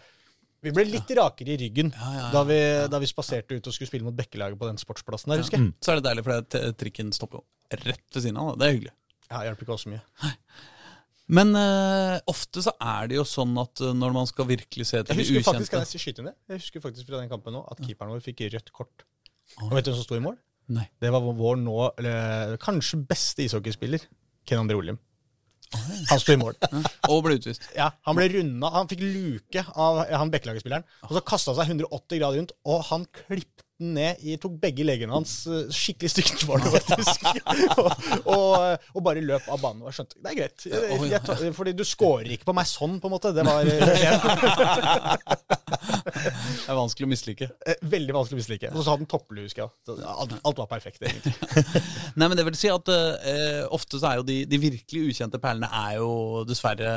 vi ble litt rakere i ryggen Ja, ja, ja. Da, vi, da vi spaserte ut og skulle spille mot Bekkelaget på den sportsplassen der, husker jeg. Så er det deilig, for trikken stopper jo rett ved siden av. da. Det er hyggelig. Ja, det hjelper ikke oss så mye. Men uh, ofte så er det jo sånn at eh, når man skal virkelig se Jeg til de husker faktisk kan jeg skyte inn det? Jeg husker faktisk fra den kampen nå at keeperen vår fikk rødt kort. Og vet du hvem som sto i mål? Nei. Det var vår nå eller, kanskje beste ishockeyspiller, Ken André Olim. Han sto i mål. Og ble utvist. Ja, Han ble runda, han fikk luke av han Bekkelaget-spilleren. Og så kasta han seg 180 grader rundt, og han klippte den ned i Tok begge legene hans. eh, Skikkelig stygt var det faktisk. og, og, og bare løp av banen. Og jeg skjønte det er greit. Jeg, jeg, jeg, fordi du scorer ikke på meg sånn, på en måte. Det var eh, Det er vanskelig å mislike. eh, veldig vanskelig å mislike. Og så hadde den topplue, husker jeg. Alt, alt var perfekt, egentlig. Nei, men det vil si at uh, ofte så er jo de, de virkelig ukjente perlene er jo dessverre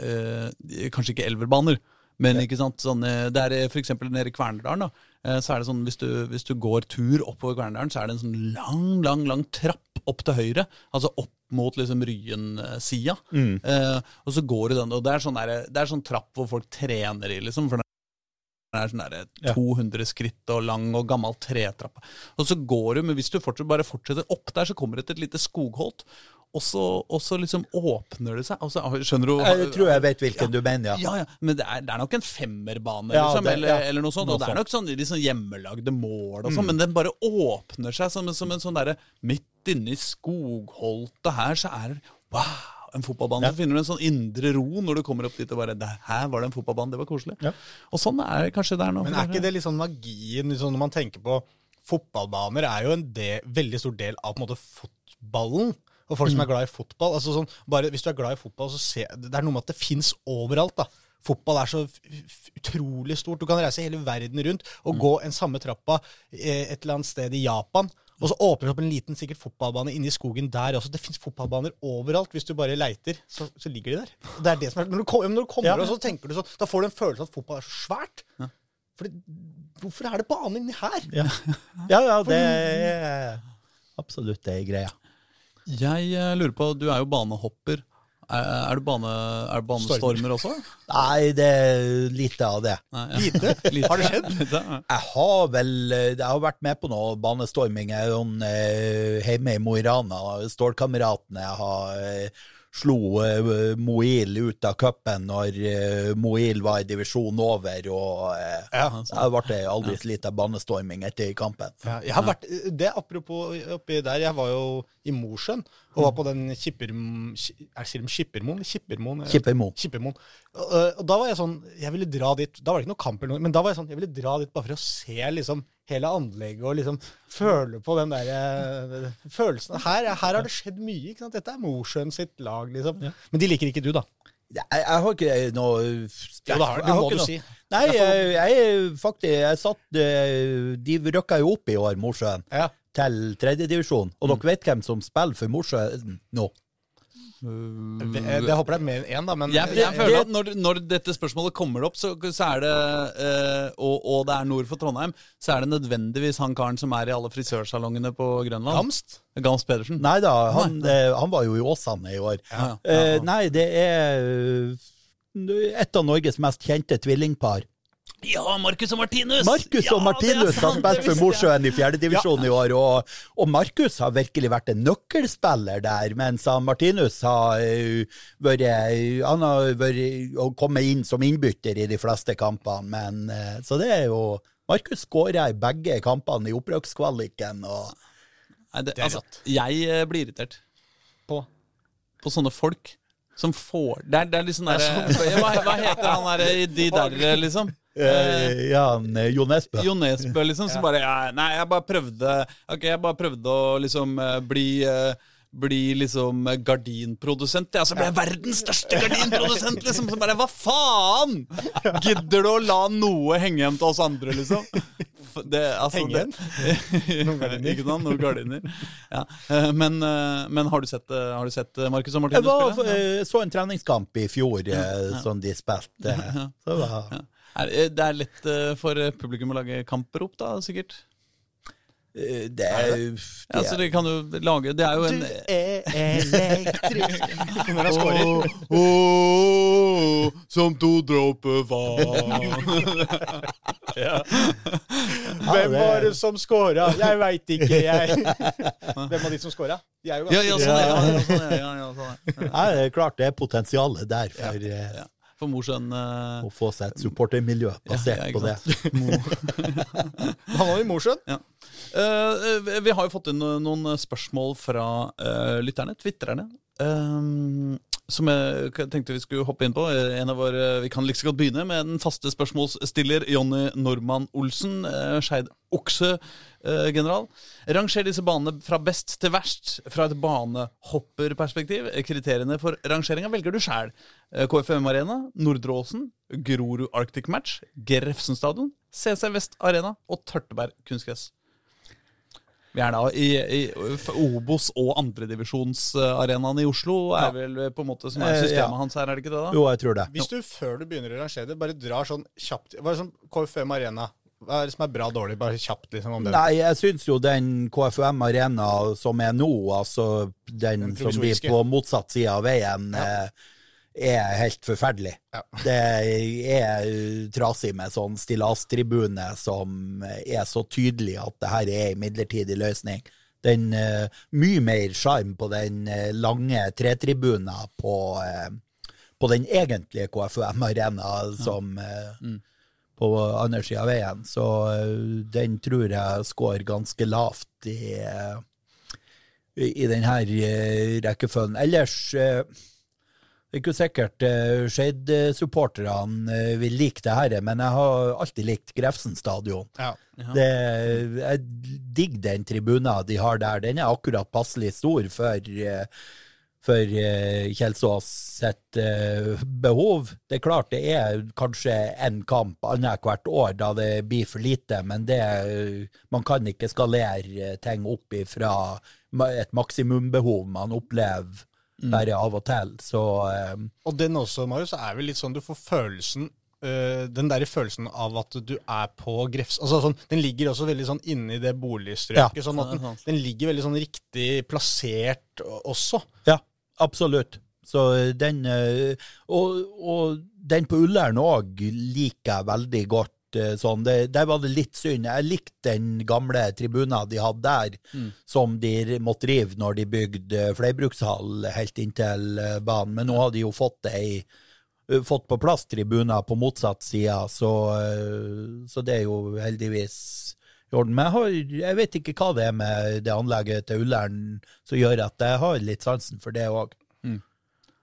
uh, kanskje ikke elverbaner. Men ikke sant, sånn, eh, det er eksempel nede i Kværndalen, da, eh, så er det sånn hvis du, hvis du går tur oppover Kværndalen, så er det en sånn lang, lang, lang trapp opp til høyre. Altså opp mot liksom Ryen-sida. Eh, og så går du den, og det er sånn, der, det er sånn trapp hvor folk trener i, liksom. for den er sånn der 200 skritt og lang og gammel tretrapp. Og så går du, men hvis du fortsatt bare fortsetter opp der, så kommer det til et lite skogholt. Og så, og så liksom åpner det seg. Altså, skjønner du? Jeg tror jeg vet hvilken du mener, ja. Ja, ja, men det er, det er nok en femmerbane, Ja, liksom, det- eller, ja, eller noe sånt. noe og det er nok sånn, sånn hjemmelagde mål Mm. og sånn, men den bare åpner seg som, som en sånn derre Midt inni skogholtet her, så er det wow, en fotballbane. Ja. Så finner du en sånn indre ro når du kommer opp dit og bare "Der- Her var det en fotballbane, det var koselig. Ja. Og sånn er det kanskje der nå. Men er ikke det litt sånn magien liksom, når man tenker på Fotballbaner er jo en del, veldig stor del av på en måte fotballen. Og folk som er glad i fotball. altså sånn, bare Hvis du er glad i fotball, så se, det er noe med at det fins overalt. da. Fotball er så utrolig stort. Du kan reise hele verden rundt og gå en samme trappa eh, et eller annet sted i Japan. Og så åpner det opp en liten sikkert fotballbane inni skogen der også. Det fins fotballbaner overalt. Hvis du bare leiter, så, så ligger de der. Det er det som er, når du, kom, når du kommer Ja. og så tenker du sånn, Da får du en følelse av at fotball er så svært. For det, hvorfor er det bane inni her? Ja, ja, ja det er absolutt ei greie. Jeg eh, lurer på, du er jo banehopper. Er, du bane, er du banestormer også? Nei, det er lite av det. Nei, ja. Lite? Lite. Har det skjedd? Lite, ja. Jeg har vel Jeg har vært med på noe banestorming jeg, eh, hjemme i Mo i Rana. Stålkameratene har eh, slo eh, Moil ut av cupen når eh, Moil var i divisjon over, og eh, Ja. jeg ble aldri slitt av banestorming etter kampen. Ja, jeg har vært, det Apropos oppi der, jeg var jo i Mosjøen og var på den Kippermoen Kippermoen? Skippermoen? Kippermoen. Kippermoen. Og, og da var jeg sånn Jeg ville dra dit Da var det ikke noe kamp, eller noe, men da var jeg sånn Jeg ville dra dit bare for å se liksom hele anlegget og liksom føle på den der eh, følelsen. Her, her har det skjedd mye. ikke sant? Dette er Mosjøen sitt lag, liksom. Men de liker ikke du, da. Jeg, jeg har ikke noe Jo, det har- det må du si. Nei, jeg, jeg faktisk Jeg satt eh, De rykka jo opp i år, Mosjøen, Ja. til tredjedivisjon. Og Mm. dere vet hvem som spiller for Mosjøen nå? Det håper jeg er mer enn én, da, men Jeg, jeg føler at når, når dette spørsmålet kommer opp, så, så er det eh, og, og det er nord for Trondheim, så er det nødvendigvis han karen som er i alle frisørsalongene på Grønland. Gamst? Gamst Pedersen. Nei da, han, eh, han var jo i Åsane i år. Ja, ja. Eh, nei, det er eh, et av Norges mest kjente tvillingpar. Ja, Marcus og Martinus! Markus ja, og Martinus er har sant, spilt for. Mosjøen i fjerdedivisjon i år, og, og Markus har virkelig vært en nøkkelspiller der, mens Martinus har eh, vært Han har vært å komme inn som innbytter i de fleste kampene, men eh, Så det er jo Markus skåra i begge kampene i opprykkskvaliken, og Nei, det, Det er altså, jeg eh, blir irritert På. på sånne folk som får Det er, det er litt sånn derre hva, hva heter han derre i de der, liksom? Eh, ja, Jo Nesbø. Jo Nesbø, liksom, som bare ja, Nei, jeg bare prøvde Ok, jeg bare prøvde å liksom bli bli liksom gardinprodusent. Ja, så ble jeg verdens største gardinprodusent, liksom. Så bare, hva faen?! Gidder du å la noe henge hjem til oss andre, liksom? Det, altså, Henge igjen? Noen gardiner. Ikke sant? Noen gardiner. Ja. Men, men har du sett, har du sett Marcus og Jeg Martinus var, spille? eh, så en treningskamp i fjor ja. som de spilte. Så da var, det er lett eh, for eh, publikum å lage kamprop, da, sikkert? eh, det er, Ja, så de kan jo lage Det er jo en er elektrisk. Oh, scorer. som to dråper vann Hvem var det som scora? Jeg veit ikke, jeg. Hvem av de som scora? De er jo Ja, ganske ja, sånn er det. Ja, sånn er det. Ja, ja, sånn er det. Nei, det er klart det er potensialet der for eh, Ja. For Mosjøen eh, å få seg et supportermiljø basert ja, på det. sant? Han var i Mosjøen. Ja. Eh, eh, vi har jo fått inn noen spørsmål fra uh, lytterne, tvitrerne. Um, som jeg tenkte vi skulle hoppe inn på. Eh, En av våre, vi kan like så godt begynne med den faste spørsmålsstiller Jonny Normann Olsen. eh, Skeid okse-general. Ranger disse banene fra best til verst fra et banehopperperspektiv. Eh, Kriteriene for rangeringa velger du sjæl. KFM Arena, Nordre Åsen, Grorud Arctic Match, Grefsen stadion, CC Vest Arena og Tørteberg kunstgress. Vi er da i, i Obos- og andredivisjonsarenaen i Oslo, er vel på en måte som er Eh, systemet ja. hans her, er det ikke det? da? Jo, jeg tror det. Hvis du før du begynner å rangere det, bare drar sånn kjapt Hva er det som KFM Arena? Hva er det som er bra og dårlig? Bare kjapt, liksom, om det. Nei, jeg syns jo den KFUM Arena som er nå, altså den Den som blir på motsatt side av veien, eh, er helt forferdelig. Ja. Det er uh, trasig med sånn stillastribune som er så tydelig at det her er en midlertidig løsning. Den uh, Mye mer sjarm på den eh, lange tretribuna på, uh, på den egentlige KFUM Arena som eh, på andre sida av veien. Så den tror jeg scorer ganske lavt i, i, denne uh, rekkefølgen. Ellers det er ikke sikkert uh, Skeid-supporterne uh, vil like det her, men jeg har alltid likt Grefsen stadion. Ja. Det, jeg digger den tribunen de har der. Den er akkurat passelig stor for, uh, for uh, Kjelsås sitt eh, behov. Det er klart det er kanskje en kamp annethvert år da det blir for lite, men det, man kan ikke skalere ting opp ifra et maksimumbehov man opplever bare av og til. Så eh, Og den også, Marius, er vel litt sånn du får følelsen Uh, Den der følelsen av at du er på Grefs... Altså sånn, Den ligger også veldig sånn inne i det boligstrøket. Ja. sånn at den, den ligger veldig sånn riktig plassert også. Ja, absolutt. Så den uh, Og, og den på Ullern òg liker jeg veldig godt. Eh, Sånn. Det, der var det litt synd. Jeg likte den gamle tribunen de hadde der, som de måtte rive når de bygde flerbrukshall helt inntil eh, banen. Men nå har de jo fått ei eh, fått på plass tribuner på motsatt side, så, så det er jo heldigvis i orden. Men jeg, har, jeg vet ikke hva det er med det anlegget til Ullern som gjør at jeg har litt sansen for det òg.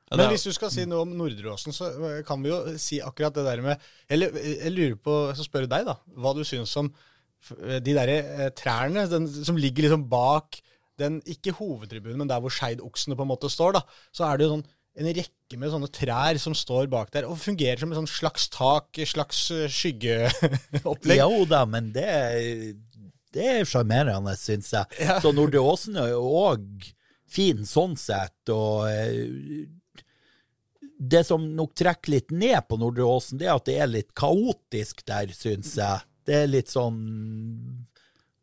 Ja, Men hvis du skal si noe om Nordreåsen, så øh, kan vi jo si akkurat det der med Eller jeg lurer på, så spør jeg deg, da, hva du syns om øh, de derre eh, trærne den, som ligger liksom bak den, ikke hovedtribunen, men der hvor Skeid-oksene på en måte står, da. Så er det jo sånn en rekke med sånne trær som står bak der, og fungerer som et sånn slags tak, slags skyggeopplegg. Jo da, men det, det er sjarmerende, syns jeg. Så Nordre Åsen er jo òg fin sånn sett, og eh, det som nok trekker litt ned på Nordre Åsen, det er at det er litt kaotisk der, syns jeg. Det er litt sånn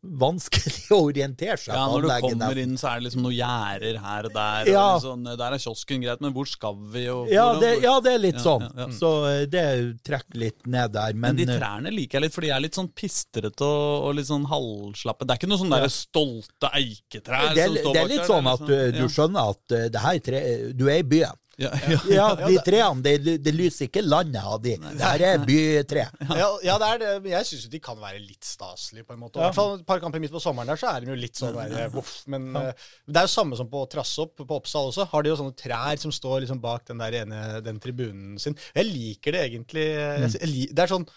vanskelig å orientere seg Ja, Når du kommer inn, så er det liksom noen gjerder her og der. Ja. Og litt sånn, der er kiosken greit, men hvor skal vi? Og, Ja det, ja, det er litt Ja, sånn. ja. Så eh, det trekker litt ned der. Men Men, de eh, trærne liker jeg litt, for de er litt sånn pistrete og, og litt sånn halvslappe. Det er ikke noen sånne der stolte eiketrær det, som bak der. det er litt der, sånn at du, du liksom- skjønner at eh, det her tre, du er i byen. Ja, ja, ja. Ja, de trærne, det, de lyser ikke landet av de. Det her er bytre. Ja, ja, det er det. Men jeg syns de kan være litt staselige, på en måte. I hvert fall et par kamper midt på sommeren der, så er de jo litt sånn der, voff. Men eh, det er jo samme som på Trassopp, på Oppsal også. Har de jo sånne trær som står liksom bak den der ene den tribunen sin. Jeg liker det egentlig. Jeg, jeg, det er sånn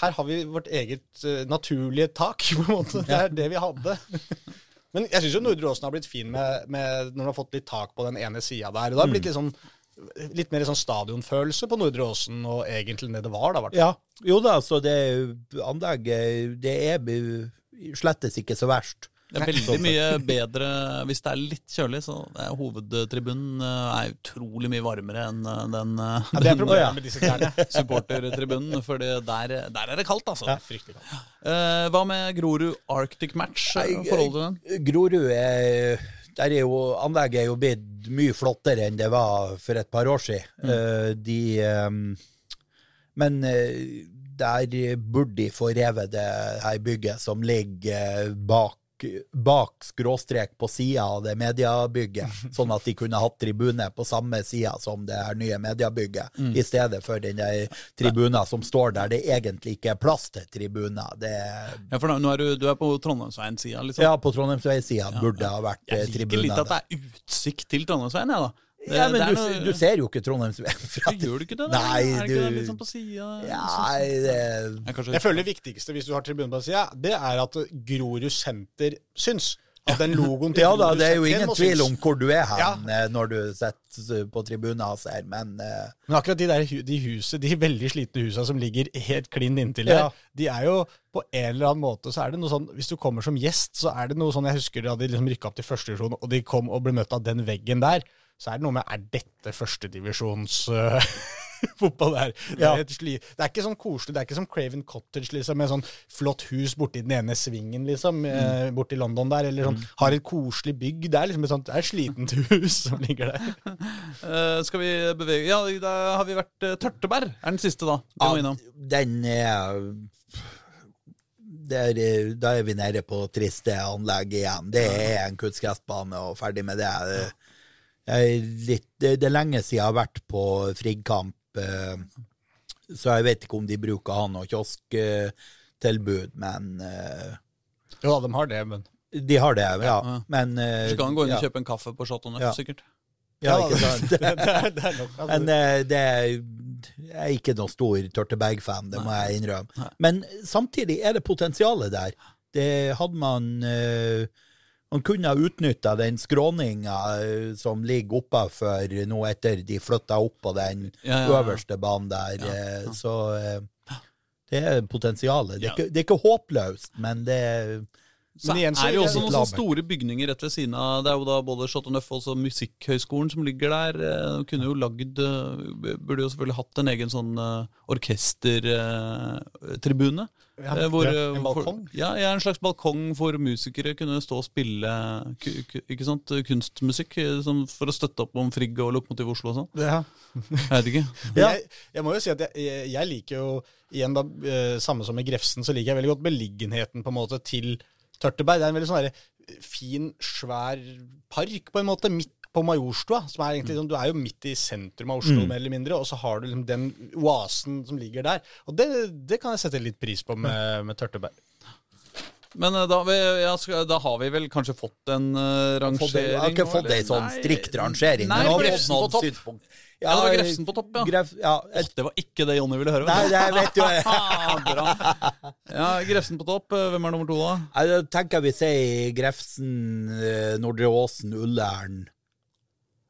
Her har vi vårt eget uh, naturlige tak, på en måte. Det er det vi hadde. Men jeg syns jo Nordre Åsen har blitt fin med, med når du har fått litt tak på den ene sida der. Og det har blitt litt sånn Litt mer sånn stadionfølelse på Nordre Åsen, og egentlig det det var, da. Ja, jo da, så det anlegget, det er slettes ikke så verst. Det er veldig mye bedre hvis det er litt kjølig, så er hovedtribunen eh, er utrolig mye varmere enn eh, den, eh, Ja, er den supportertribunen, for der, der er det kaldt, altså. Ja, fryktelig kaldt. Eh, hva med Grorud Arctic Match? Forholdet til den? Grorud er der er jo, Anlegget er jo blitt mye flottere enn det var for et par år siden. Mm. de eh, Men der burde de få revet det her bygget som ligger bak bak skråstrek på sida av det mediebygget, sånn at de kunne hatt tribune på samme sida som det her nye mediebygget, i stedet for den tribuna som står der det egentlig ikke er plass til tribuner. Det, Ja, for nå er du, du er på Trondheimsveien-sida, liksom. ja, på Trondheimsveisida burde det ha vært tribune. Jeg liker litt at det er utsikt til Trondheimsveien, jeg, da. Ja, men er du, noe- du ser jo ikke Trondheimsvenn fra Gjør du ikke det? da? Nei, er det ikke det du- litt sånn på sida? Ja, det Jeg, Jeg føler det viktigste hvis du har tribunen på sida, det er at Grorud senter syns. At den logoen til Ja da, det er jo ingen tvil om hvor du er hen Ja. eh, når du sitter på tribunen og ser, men uh... Men akkurat de der de huset, de veldig slitne husa som ligger helt klin inntil Ja. der, de er jo på en eller annen måte så er det noe sånn Hvis du kommer som gjest, så er det noe sånn Jeg husker da de liksom rykka opp til første divisjon, og de kom og ble møtt av den veggen der. Så er det noe med Er dette førstedivisjons uh, fotball der? Det, Ja. er et det er ikke sånn koselig. Det er ikke som Craven Cottage liksom, med sånn flott hus borti den ene svingen, liksom, mm. borti London der. Eller sånn, har et koselig bygg. Det er liksom et sånt, det er et slitent hus som ligger der. Uh, skal vi bevege Ja, da har vi vært uh, Tørteberg er den siste, da. Vi må ja, innom. den er der, eh, Da er vi nede på triste anlegg igjen. Det er en kunstgressbane og ferdig med det. Ja. Litt, det, det er lenge siden jeg har vært på Friggkamp, eh, så jeg vet ikke om de bruker han og kiosktilbud, men eh, Jo, de har det, men de har det, ja. Ja. Men eh, Så kan han gå inn og ja. kjøpe en kaffe på Chateau Neuf, Ja. sikkert. Ja, ikke sant? det, det, det er nok. Altså, Men eh, det er, jeg er ikke noen stor Tørteberg-fan, det må jeg innrømme. Men samtidig er det potensialet der. Det hadde man eh, Man kunne ha utnytta den skråninga eh, som ligger oppe for nå etter de flytta opp på den Ja, ja, øverste banen der. eh, Så eh, det er potensialet. Det er, ikke, det er ikke håpløst, men det er Så er det jo også noen sånne store bygninger rett ved siden av. Det er jo da både Chateauneuf og Musikkhøgskolen som ligger der. Eh, Kunne jo lagd eh, Burde jo selvfølgelig hatt en egen sånn orkestertribune. Ja, Eh, hvor, ja, eh, en for- balkong? Ja, ja, en slags balkong for musikere kunne stå og spille ikke sant, kunstmusikk som for å støtte opp om Frigg og Lokomotiv Oslo og sånn. ja. Jeg vet ikke. Ja. Jeg, jeg må jo si at jeg, jeg, liker jo igjen da, samme som med Grefsen, så liker jeg veldig godt beliggenheten på en måte til Tørteberg. Det er en veldig sånn der, fin, svær park på en måte, midt på Majorstua. Som er egentlig, sånn, du er jo midt i sentrum av Oslo, mer eller mindre, og så har du liksom den oasen som ligger der. Og det, det kan jeg sette litt pris på med, med Tørteberg. Men eh, da, vi- ja, da har vi vel kanskje fått en uh, fått rangering? Jeg har ikke fått ei sånn strikt rangering. Nei, men fått på topp. Ja, det var Grefsen på topp, ja. Gref, ja. Åh, det var ikke det Jonny ville høre. Nei, det vet jo jeg. Bra. Ja, Grefsen på topp. Eh, Hvem er nummer to, da? Jeg tenker vi sier Grefsen, eh, Nordre Åsen, Ullern.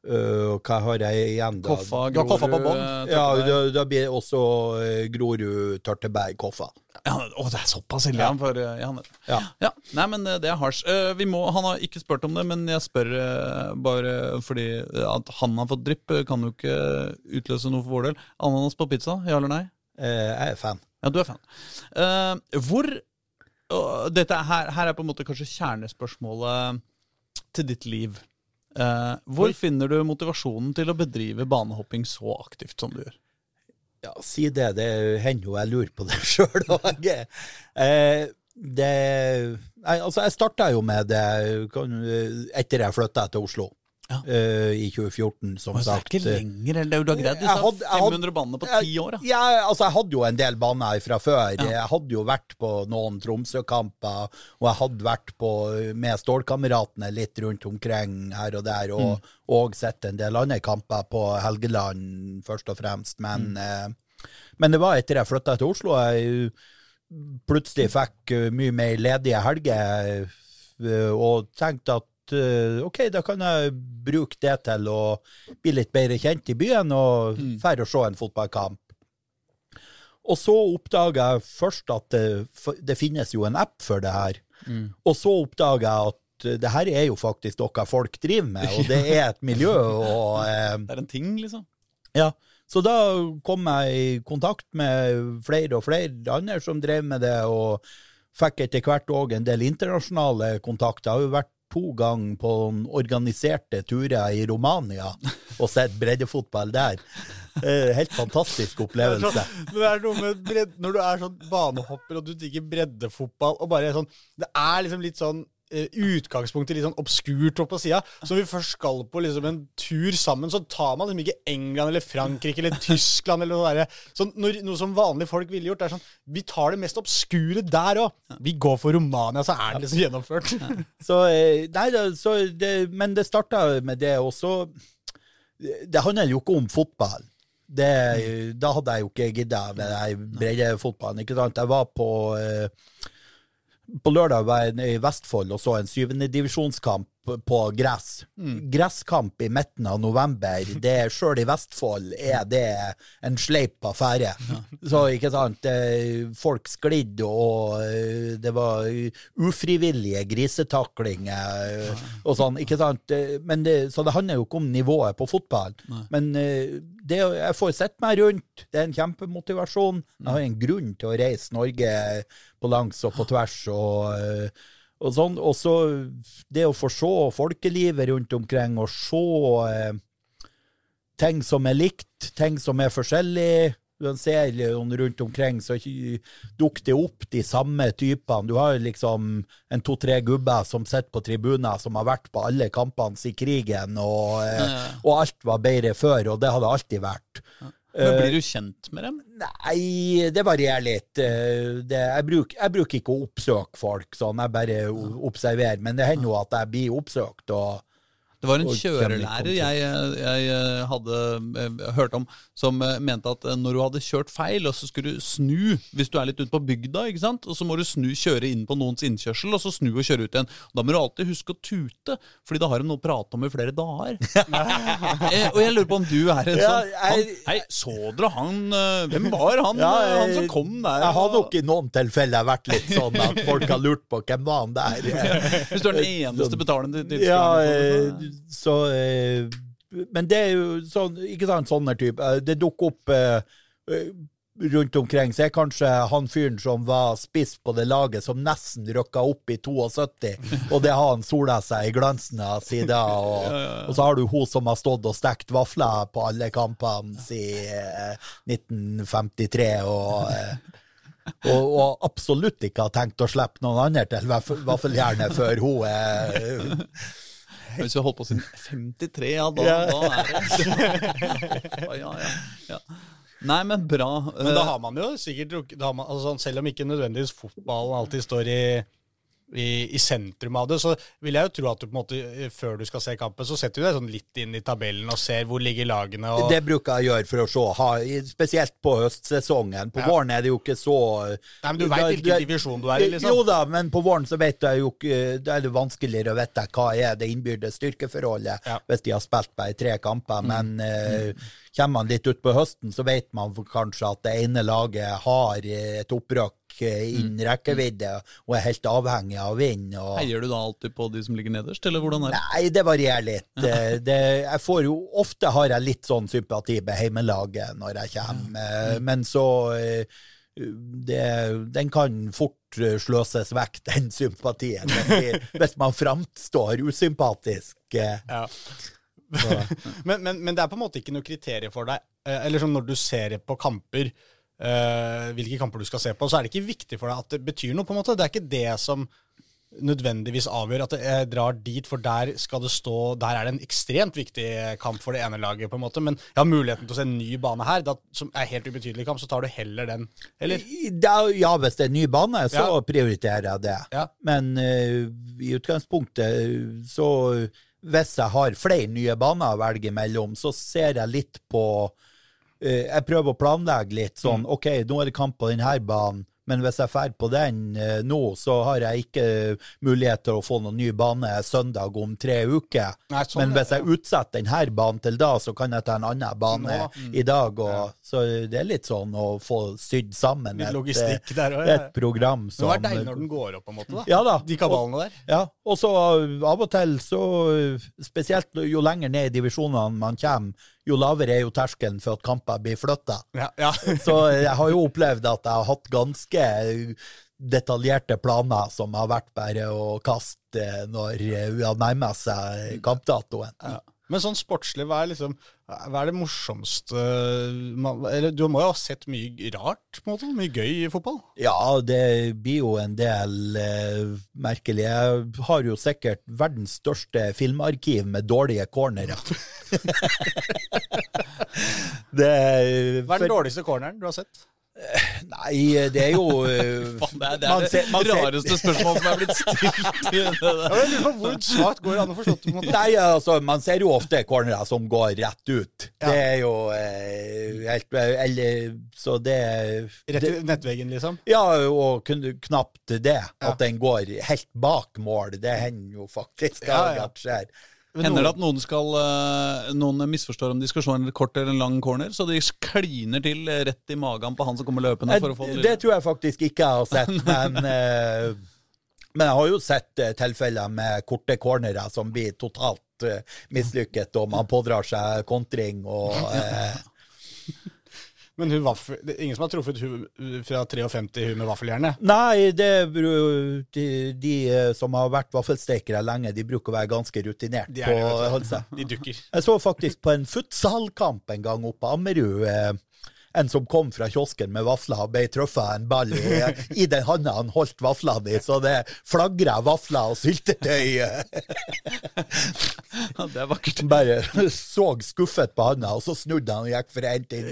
Eh, og hva har jeg igjen, da? Koffa, Du har Koffa på bånn. eh, Ja, da, da blir det også uh, Grorud, Tørteberg, Koffa. Ja, å, det er såpass ille, ja. For, eh, ja, Ja. ja. Nei, men eh, det er hars. Uh, vi må- Han har ikke spurt om det, men jeg spør eh, bare fordi eh, at han har fått drypp, eh, kan jo ikke utløse noe for vår del. Ananas på pizza, ja eller nei? Eh, jeg er fan. Ja, du er fan. Eh, hvor dette er, her, her er på en måte kanskje kjernespørsmålet til ditt liv. Eh, hvor finner du motivasjonen til å bedrive banehopping så aktivt som du gjør? Ja, si det. Det hender jo jeg lurer på det sjøl òg. Eh, det Nei, altså, jeg starta jo med det etter jeg flytta til Oslo. Ja. uh, I 2014, som sagt. det er ikke lenger, eller du har greid disse hadde- jeg hadde- 500 banene på ti år, da. Ja, altså jeg hadde jo en del baner fra før. Ja. Jeg hadde jo vært på noen Tromsø-kamper, og jeg hadde vært på med Stålkameratene litt rundt omkring her og der, og, og sett en del andre kamper på Helgeland, først og fremst. Men, eh, men det var etter jeg flytta til Oslo jeg plutselig fikk eh, mye mer ledige helger, eh, og tenkte at eh, ok, da kan jeg bruke det til å bli litt bedre kjent i byen og dra og se en fotballkamp. Og så oppdaga jeg først at det, det finnes jo en app for det her. Og så oppdaga jeg at eh, det her er jo faktisk noe folk driver med, og det er et miljø. og... Eh, Det er en ting, liksom. ja, så da kom jeg i kontakt med flere og flere andre som drev med det, og fikk etter hvert òg en del internasjonale kontakter. Jeg har jo vært to ganger på organiserte turer i Romania og sett breddefotball der. Eh, Helt fantastisk opplevelse. Det er noe med bredd, Når du er sånn banehopper og du digger breddefotball og bare sånn Det er liksom litt sånn utgangspunktet litt sånn obskurt opp på sida. Så når vi først skal på liksom en tur sammen, så tar man liksom ikke England eller Frankrike eller Tyskland eller noe der. Når- noe som vanlige folk ville gjort. Det er sånn Vi tar det mest obskure der òg. Vi går for Romania, så er det liksom gjennomført. Så, eh, nei, så det, men det starta med det, også. Det handler jo ikke om fotball. Det, da hadde jeg jo ikke gidda med breddefotballen. Jeg var på eh, på lørdag var jeg i Vestfold og så en syvendedivisjonskamp på gress. Gresskamp i midten av november, det sjøl i Vestfold er det en sleip affære. Så ikke sant, folk sklidde, og eh, det var ufrivillige grisetaklinger eh, og sånn, ikke sant. Eh, Men det, så det handler jo ikke om nivået på fotball. Men eh, det, jeg får sett meg rundt, det er en kjempemotivasjon. Jeg har en grunn til å reise Norge på langs og på tvers. og... eh, og sånn, så det å få se folkelivet rundt omkring, og se eh, ting som er likt, ting som er forskjellig. Du ser rundt omkring, så dukker det opp de samme typene. Du har liksom en to-tre gubber som sitter på tribuner, som har vært på alle kampene i krigen, og, eh, og alt var bedre før, og det hadde alltid vært. Men blir du kjent med dem? Nei, det varierer litt. Eh, Det, jeg, bruk, jeg bruker ikke å oppsøke folk, sånn, jeg bare observerer. Men det hender jo at jeg blir oppsøkt. og Det var en kjørelærer jeg, jeg eh, hadde eh, hørt om, som eh, mente at eh, når du hadde kjørt feil, og så skulle du snu hvis du er litt ute på bygda, ikke sant? og så må du snu, kjøre inn på noens innkjørsel, og så snu og kjøre ut igjen. Da må du alltid huske å tute, fordi da har de noe å prate om i flere dager. Eh, og jeg lurer på om du er en sånn han, Hei, så dere han eh, Hvem var han, Ja, jeg, han som kom der? Jeg har nok i noen tilfeller vært litt sånn at folk har lurt på hvem var han der. Hvis du er den eneste betalende tilskueren. Ja, eh, så eh, Men det er jo sånn, ikke sant, sånne type eh, Det dukker opp eh, eh, rundt omkring, så er kanskje han fyren som var spiss på det laget, som nesten rykka opp i 72, og det har han sola seg i glansen av siden. Og, og så har du hun som har stått og stekt vafler på alle kampene siden eh, 1953, og eh, og, og absolutt ikke har tenkt å slippe noen andre til vaff- vaffeljernet før hun er Hvis vi har holdt på siden 53, ja, da, Ja. da er det ja, ja. Nei, men bra. Men da Eh, har man jo sikkert man, altså Selv om ikke nødvendigvis fotballen alltid står i, i, i sentrum av det, så vil jeg jo tro at du på en måte, eh, før du skal se kampen, så setter du deg sånn litt inn i tabellen og ser hvor ligger lagene. og... Det bruker jeg å gjøre for å se, ha, spesielt på høstsesongen. På Ja. våren er det jo ikke så Nei, men Du veit hvilken divisjon du er i, liksom. Jo da, men på våren så vet jeg jo ikke Da er det vanskeligere å vite hva er det innbyrdes styrkeforholdet Ja. hvis de har spilt bare tre kamper. Men eh, kommer man litt utpå høsten, så vet man kanskje at det ene laget har eh, et opprykk innen rekkevidde og er helt avhengig av vind. Og... Heier du da alltid på de som ligger nederst, eller hvordan er det? Nei, det varierer litt. Det, det, jeg får jo, ofte har jeg litt sånn sympati med heimelaget når jeg kommer, ja. men så eh, det, Den kan fort eh, sløses vekk, den sympatien, hvis, man framstår usympatisk. eh. Ja. men, men, men det er på en måte ikke noe kriterium for deg. eh, Eller sånn når du ser på kamper, eh, hvilke kamper du skal se på, så er det ikke viktig for deg at det betyr noe. på en måte. Det er ikke det som nødvendigvis avgjør at jeg drar dit, for der skal det stå Der er det en ekstremt viktig kamp for det ene laget, på en måte. Men jeg har muligheten til å se en ny bane her, da, som er helt ubetydelig kamp, så tar du heller den. Eller? Ja, hvis det er en ny bane, så Ja. prioriterer jeg det. Ja. Men uh, i utgangspunktet så Hvis jeg har flere nye baner å velge mellom, så ser jeg litt på Jeg prøver å planlegge litt sånn Mm. OK, nå er det kamp på denne banen. Men hvis jeg drar på den eh, nå, så har jeg ikke mulighet til å få noen ny bane søndag om tre uker. Nei, sånn Men hvis jeg utsetter denne banen til da, så kan jeg ta en annen bane Nå, mm. i dag. Og, Så det er litt sånn å få sydd sammen et, der òg. et program Det er deilig når den går opp, på en måte. da. Ja da. De kabalene der. Ja, og så av og til så Spesielt jo lenger ned i divisjonene man kommer, jo lavere er jo terskelen for at kamper blir flytta. Ja, ja. Så jeg har jo opplevd at jeg har hatt ganske detaljerte planer som har vært bare å kaste når vi har nærmet seg kampdatoen. Ja. Men sånn sportslig, hva er liksom Hva er det morsomste man, Eller du må jo ha sett mye rart, på en måte? Mye gøy i fotball? Ja, det blir jo en del eh, merkelig. Jeg har jo sikkert verdens største filmarkiv med dårlige cornere. det Hva er den dårligste corneren du har sett? Nei, det er jo eh, Faen, det er det, er det ser- rareste spørsmålet som er blitt stilt. i det der. Hvor svakt går det an å forstå det? Nei, altså, man ser jo ofte cornere som går rett ut. Ja. Det er jo eh, helt Eller Så det, Rett ut i nettveggen, liksom? Ja, og kun- knapt det. At den går helt bak mål. Det hender jo faktisk Ja, ja. at skjer. Hender det at noen skal eh, Noen misforstår om de skal slå en kort eller en lang corner, så de kliner til eh, rett i magen på han som kommer løpende for å få det Det tror jeg faktisk ikke jeg har sett, men eh, Men jeg har jo sett eh, tilfeller med korte cornerer som blir totalt mislykket, og man pådrar seg kontring og eh, Men hun vaffel, det er ingen som har truffet hun fra 53 hun med vaffeljernet? Nei, det, de, de eh, som har vært vaffelstekere lenge, de bruker å være ganske rutinert De på er på. De dukker. Jeg så faktisk på en futsalkamp en gang oppe på Ammerud. En som kom fra kiosken med vafler og ble truffet av en ball i, i den handa han holdt vaflene i, så det flagra vafler og syltetøy. Ja, det er vakkert. Bare så skuffet på handa, og så snudde han og gikk for å hente inn.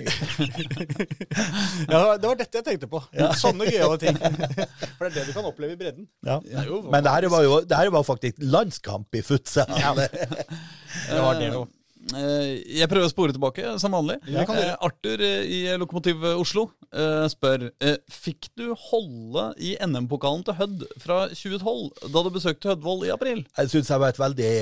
Ja, det var- dette jeg tenkte på. Sånne gøyale ting. For det er det du kan oppleve i bredden. Ja. Det jo Men det her var jo det her var faktisk landskamp i futsal. Det var det jo. Eh, Jeg prøver å spore tilbake, som vanlig. Ja, kan Eh, Arthur eh, i Lokomotiv Oslo eh, spør Fikk du holde i NM-pokalen til Hødd fra 2012, da du besøkte Hødvold i april? Jeg syns jeg var et veldig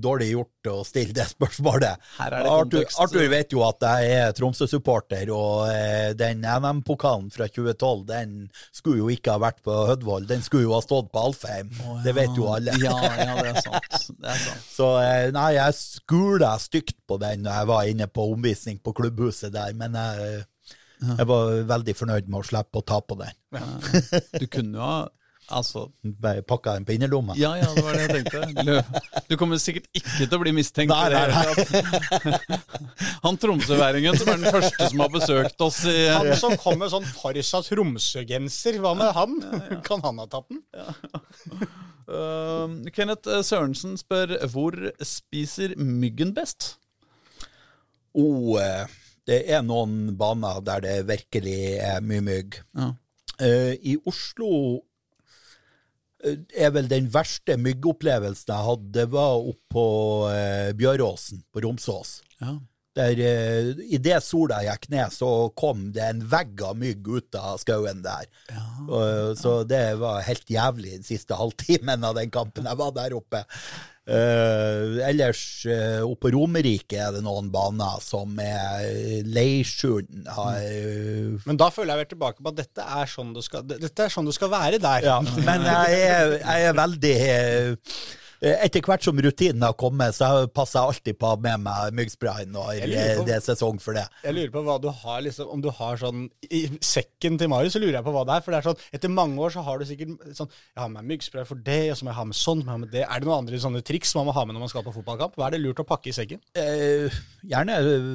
dårlig gjort å stille det spørsmålet. Her er det Arthur. Arthur vet jo at jeg er Tromsø-supporter, og den NM-pokalen fra 2012 den skulle jo ikke ha vært på Hødvold, den skulle jo ha stått på Alfheim. Det vet jo alle. Ja, ja, det er sant. Det er sant. Så nei, jeg skula stygt på den når jeg var inne på omvisning på klubbhuset der, men jeg, jeg var veldig fornøyd med å slippe å ta på den. Du kunne jo ha Altså Bare pakka den på innerlomma. Ja, ja, det var det jeg tenkte. Du- kommer sikkert ikke til å bli mistenkt. Nei, nei, nei. Han tromsøværingen som er den første som har besøkt oss i Han som kom med sånn Farsa Tromsø-genser, hva med han? Kan han ha tatt den? Uh, Kenneth eh, Sørensen spør hvor spiser myggen best? Oh, eh, det er noen baner der det virkelig er mye mygg. Ja. Uh, I Oslo er vel den verste myggopplevelsen jeg hadde, det var oppe på uh, Bjøråsen på Romsås. Ja. Der uh, Idet sola gikk ned, så kom det en vegg av mygg ut av skauen der. Og, så det var helt jævlig den siste halvtimen av den kampen jeg var der oppe. Uh, ellers uh, oppe på Romerike er det noen baner som er Leirsund har Men da føler jeg vel tilbake på at dette er sånn du skal, dette er sånn du skal være der. Ja, men jeg er, jeg er veldig eh, Etter hvert som rutinen har kommet, så passer jeg alltid på å ha med meg myggsprayen når det er sesong for det. Jeg lurer på hva du har liksom, Om du har sånn I sekken til Marius, så lurer jeg på hva det er. For det er sånn, etter mange år så har du sikkert sånn Jeg har med meg myggspray for det, og så må jeg ha med sånn, må jeg ha med det. Er det noen andre sånne triks man må ha med når man skal på fotballkamp? Hva er det lurt å pakke i sekken? Eh, gjerne eh,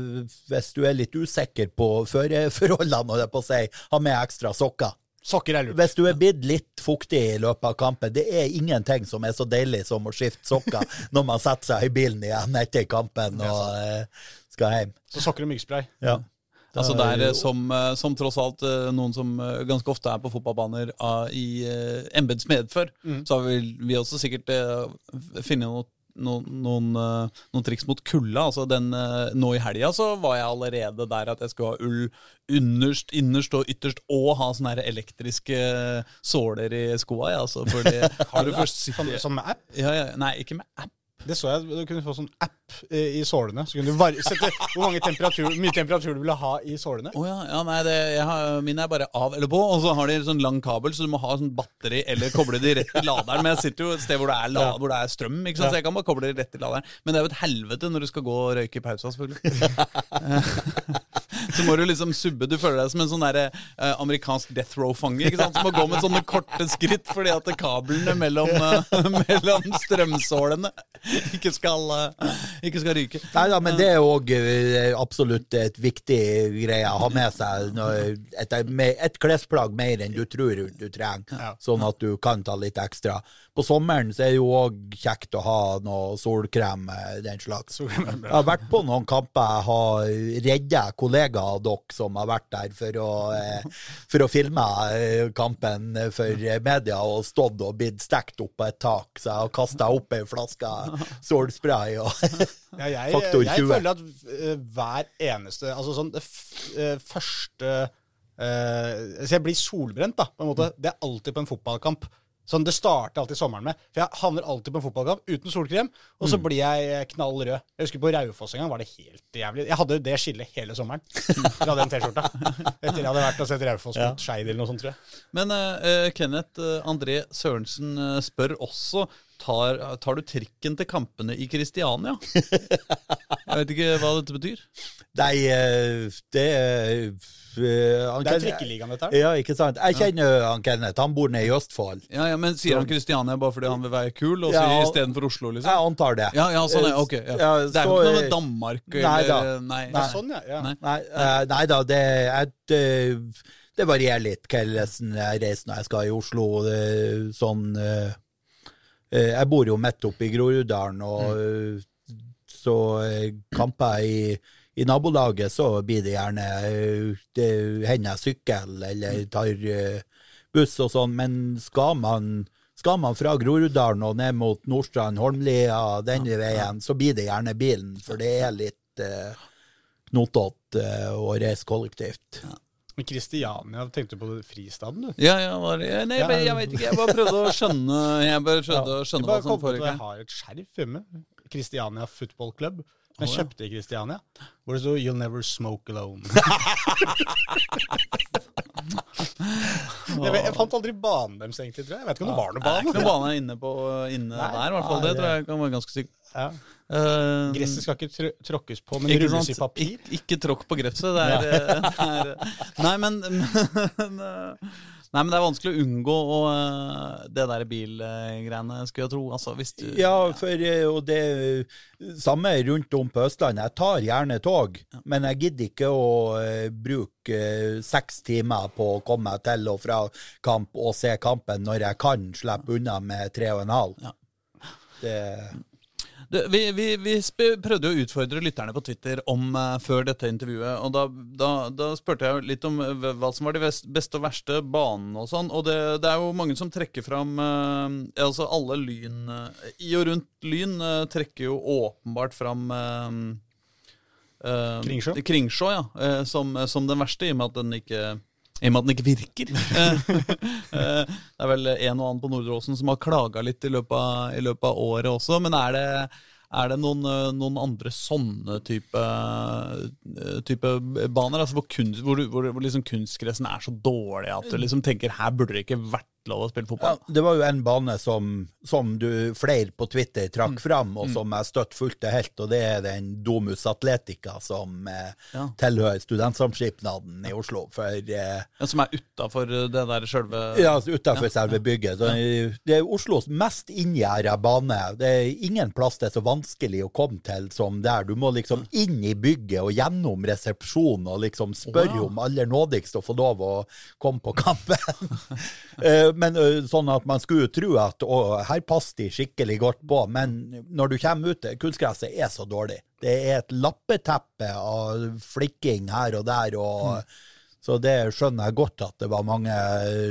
hvis du er litt usikker på føreforholdene, holdt jeg på å si, ha med ekstra sokker. Sokker er lurt. Hvis du er blitt litt fuktig i løpet av kampen, det er ingenting som er så deilig som å skifte sokker når man setter seg i bilen igjen etter kampen og eh, skal hjem. Så sokker og myggspray. Ja. Altså det er som, eh, som tross alt eh, noen som eh, ganske ofte er på fotballbaner i embets medfør, så har vi, vi også sikkert finne funnet noe noen, noen, eh, noen triks mot kulda. Altså den, eh, nå i helga så var jeg allerede der at jeg skulle ha ull underst, innerst og ytterst, og ha sånne her elektriske såler i skoa. Ja, altså, fordi, har du først sittet... Som med app. ja, ja, nei, ikke med app. Det så jeg. Du kunne få sånn app eh, i sålene. Så kunne du sette hvor temperatur, mye temperatur du ville ha i sålene. Oh, ja, ja, nei, det, har, Mine er bare av eller på, og så har de sånn lang kabel, så du må ha sånn batteri eller koble de rett til laderen. Men jeg sitter jo et sted hvor det er, la, hvor det er strøm, sant? så jeg kan bare koble de rett til laderen. Men det er jo et helvete når du skal gå og røyke i pausa, selvfølgelig. Så må du liksom subbe. Du føler deg som en sånn der, eh, amerikansk death row-fange ikke sant? som må gå med sånne korte skritt fordi at kablene mellom, eh, mellom strømsålene ikke, skal, eh, ikke skal ryke. Nei da, men det er òg absolutt et viktig greie å ha med seg. når- Et, et klesplagg mer enn du tror du trenger, sånn at du kan ta litt ekstra. På sommeren så er det jo òg kjekt å ha noe solkrem, eh, den slags. Jeg har vært på noen kamper jeg har redda kollegaer av dere som har vært der for å, eh, for å filme eh, kampen for media og stått og blitt stekt opp på et tak. Så jeg har kasta opp ei flaske solspray og Ja, jeg, Faktor jeg føler at hver eneste Altså sånn det første Uh, Så jeg blir solbrent, da, på en måte. Det er alltid på en fotballkamp. Sånn, Det starter alltid sommeren med. For jeg havner alltid på en fotballkamp uten solkrem, og så blir jeg knall rød. Jeg husker på Raufoss en gang var det helt jævlig. Jeg hadde det skillet hele sommeren fra den T-skjorta. Etter jeg hadde vært og sett Raufoss mot Skeid eller noe sånt, tror jeg. Men uh, Kenneth uh, André Sørensen uh, spør også tar, tar du trikken til kampene i Kristiania. Jeg vet ikke hva dette betyr. Nei, eh, det er eh, han Det er trikkeligaen, dette her. Ja, ikke sant. Jeg kjenner han Kenneth. Han bor nede i Østfold. Ja, ja, Men Sier han Kristiania bare fordi han vil være kul, og så Ja. istedenfor Oslo? liksom? Jeg antar det. Ja, ja, sånn, ja, ok. Ja. Ja, det er jo ikke noe eh, med Danmark nei eller da. Nei. nei. sånn, ja. ja. Nei. Nei, eh, nei da, det, er et, eh, det varierer litt hvordan jeg reiser når jeg skal i Oslo. eh, Sånn eh, eh, Jeg bor jo midt oppe i Groruddalen, og eh, så eh, kamper jeg i, i nabolaget, så blir det gjerne eh, Det hender jeg sykkel eller tar eh, buss og sånn, men skal man skal man fra Groruddalen og ned mot Nordstrand, Holmlia, den veien, så blir det gjerne bilen, for det er litt eh, knotete eh, å reise kollektivt. Men Kristiania, tenkte du på det fristaden, du? Ja, ja, var det, nei, Ja. jeg, jeg vet ikke. Jeg bare prøvde å skjønne Jeg bare prøvde å skjønne bare hva som foregikk. jeg har et skjerf hjemme. Kristiania Football Club. Jeg kjøpte i Kristiania. Hvor det sto 'You'll never smoke alone'. jeg, vet, jeg fant aldri banen deres, egentlig, tror jeg. Jeg vet ikke om det var noen Det er ikke bane. noen bane inne, på, inne Nei. der, i hvert fall. Det tror jeg kan være ganske sikkert. Ja. Uh, Gresset skal ikke tr tråkkes på, men ikke rulles sant? i papir. Ik ikke tråkk på gresset. Det er, det er Nei, men, men eh, Nei, men det er vanskelig å unngå og, eh, det der bilgreiene, skulle jeg tro. Altså, hvis du Ja, for eh, og det samme rundt om på Østlandet. Jeg tar gjerne tog, men jeg gidder ikke å eh, bruke seks timer på å komme til og fra kamp og se kampen når jeg kan slippe unna med tre og en halv. Ja. Det, vi, vi, vi prøvde å utfordre lytterne på Twitter om uh, før dette intervjuet. og da, da, da spurte jeg litt om eh, hva som var de beste og verste banene og sånn. Og det, det er jo mange som trekker fram uh, Altså alle Lyn uh, I og rundt Lyn trekker jo åpenbart fram Kringsjå? Kringsjå, ja. som, som den verste, i og med at den ikke i og med at den ikke virker. Eh, det er vel en og annen på Nordre Åsen som har klaga litt i løpet, av, i løpet av året også. Men er det, er det noen, eh, noen andre sånne type, eh, type baner? Altså hvor, kunst, hvor, hvor, hvor liksom kunstgressen er så dårlig at du liksom tenker her burde det ikke vært lov å spille fotball. ja, det var jo en bane som, som du flere på Twitter trakk fram, og som jeg støtt fulgte helt, og det er den Domus Atletica som eh, Ja. tilhører Studentsamskipnaden i Oslo. For eh, Ja, som er utafor det der sjølve Ja, utafor utenfor selve bygget. Så det er Oslos mest inngjerda bane. Det er ingen plass det er så vanskelig å komme til som der. Du må liksom inn i bygget og gjennom resepsjonen og liksom spørre Wow. om aller nådigst å få lov å komme på kampen. Men sånn at man skulle tro at å, her passer de skikkelig godt på, men når du kommer ut, kunstgresset er så dårlig. Det er et lappeteppe av flikking her og der. og så det skjønner jeg godt at det var mange,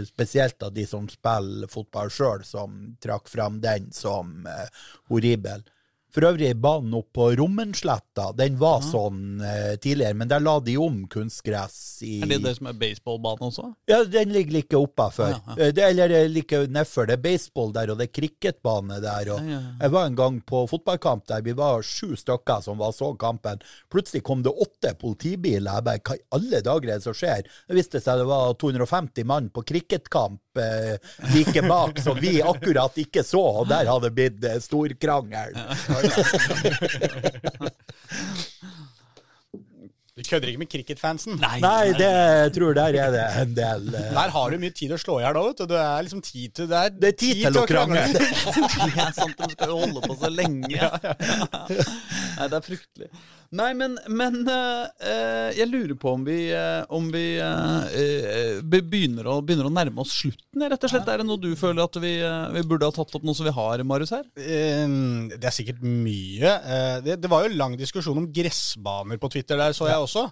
spesielt av de som spiller fotball sjøl, som trakk fram den som eh, horribel. For øvrig, banen opp på Rommensletta, den var sånn eh, tidligere, men der la de om kunstgress i Er det det som er baseballbane også? Ja, den ligger like oppafor. Ja, ja. Eh, Det, eller er like nedfor. Det er baseball der, og det er cricketbane der. Og Ja, ja, ja. Jeg var en gang på fotballkamp der vi var sju stykker som var så kampen. Plutselig kom det åtte politibiler. Jeg bare, hva i alle dager er det som skjer? Det viste seg det var 250 mann på cricketkamp eh, like bak, som vi akkurat ikke så, og der hadde det blitt eh, storkrangel. Du kødder ikke med cricketfansen. Nei, det jeg tror der er det en del uh... Der har du mye tid å slå i hjel òg, vet du. Det er liksom tid til Det er, Det er tid til å krangle. Det er sant, de skal jo holde på så lenge. Nei, det er fryktelig. Nei, men, men uh, eh, jeg lurer på om vi, eh, om vi begynner, å, begynner å nærme oss slutten, rett og slett. Er det noe du føler at vi, vi burde ha tatt opp noe som vi har, Marius, her? Ehm, Det er sikkert mye. Eh, Det, det var jo lang diskusjon om gressbaner på Twitter der, så jeg også. Ja,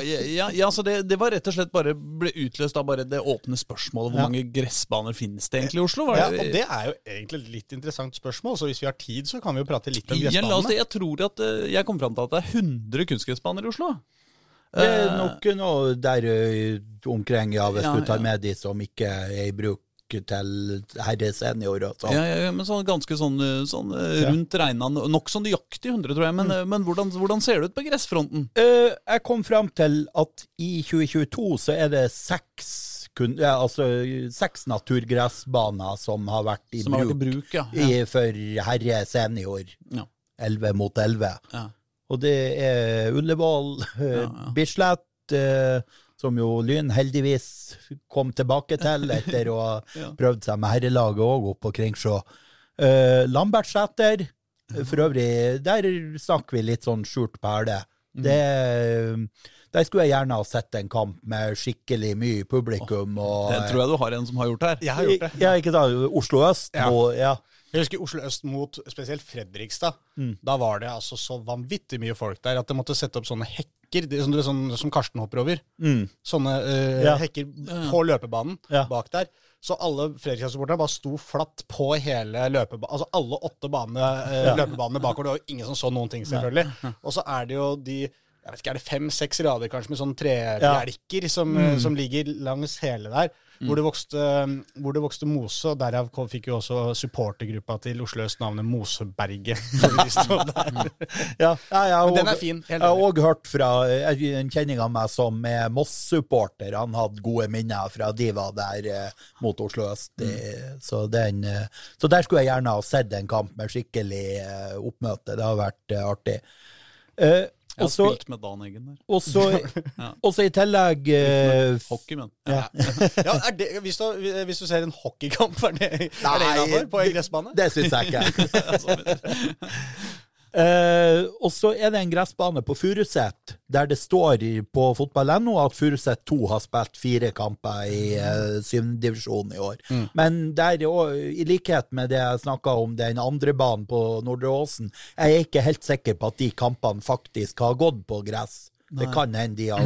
Eh, ja, ja så det, det var rett og slett bare ble utløst av bare det åpne spørsmålet hvor Ja. mange gressbaner finnes det egentlig i Oslo? Var Ja, og det er jo egentlig et litt interessant spørsmål, så hvis vi har tid, så kan vi jo prate litt om Ja, la oss, gressbanene. jeg tror at eh, jeg kom fram til at det er 100 kunstgressbaner i Oslo. Det er Eh, nok noe der omkring, ja, hvis Ja, du tar ja. med de som ikke er i bruk til herre senior og sånn. Ja, ja, ja, men sånn ganske sånn, eh, sånn eh, Ja. rundt regna Nokså nøyaktig 100, tror jeg. Men, mm. men hvordan, hvordan ser det ut på gressfronten? Uh, jeg kom fram til at i 2022 så er det seks, ja, altså, seks naturgressbaner som har vært i Som har vært i bruk, bruk, ja. ja. i, for herre senior. Ja. 11 mot 11. ja. Og det er Ullevål, eh, Ja, ja. Bislett, eh, som jo Lyn heldigvis kom tilbake til etter å ha Ja. prøvd seg med herrelaget òg opp på Kringsjå. Uh, Lambertseter, for øvrig, der snakker vi litt sånn skjult perle. Mm. Det Der skulle jeg gjerne ha sett en kamp med skikkelig mye publikum. og, Det tror jeg du har en som har gjort her. Jeg har gjort det. Ja, ikke da, Oslo øst. Ja. Og, ja. Jeg husker Oslo øst mot spesielt Fredrikstad. Da var det altså så vanvittig mye folk der at de måtte sette opp sånne hekker det, som, du- sånn, som Karsten hopper over. Mm. Sånne uh, Ja. hekker på løpebanen Ja. bak der. Så alle Fredrikstad-supporterne bare sto flatt på hele løpebanen. Altså alle åtte bane, uh, Ja. løpebanene bakover. Det var jo ingen som så noen ting, selvfølgelig. Og så er det jo de jeg vet ikke, Er det fem-seks rader kanskje med sånne trebjelker som, mm. som ligger langs hele der? Hvor, det vokste, hvor det vokste mose, og derav fikk jo også supportergruppa til Oslo Øst navnet Moseberget. Der. Ja, ja, og, den er fin, Jeg har òg hørt fra en kjenning av meg som er Moss-supporter. Han hadde gode minner fra de var der eh, mot Oslo øst. Mm. Så, den, eh, så der skulle jeg gjerne ha sett en kamp med skikkelig eh, oppmøte. Det har vært artig. Eh, Jeg har også, spilt med Dan Eggen der. og så Ja. og i tillegg uh, Hockey, men. ja. Ja, er det, hvis, du, hvis du ser en hockeykamp, er det, er det innafor på en gressbane? Det syns jeg ikke. Eh, og så er det en gressbane på Furuset, der det står på fotball.no at Furuset 2 har spilt fire kamper i eh, syvendedivisjon i år. Men der, er i likhet med det jeg snakka om den andre banen på Nordre Åsen, jeg er ikke helt sikker på at de kampene faktisk har gått på gress. Det kan hende de har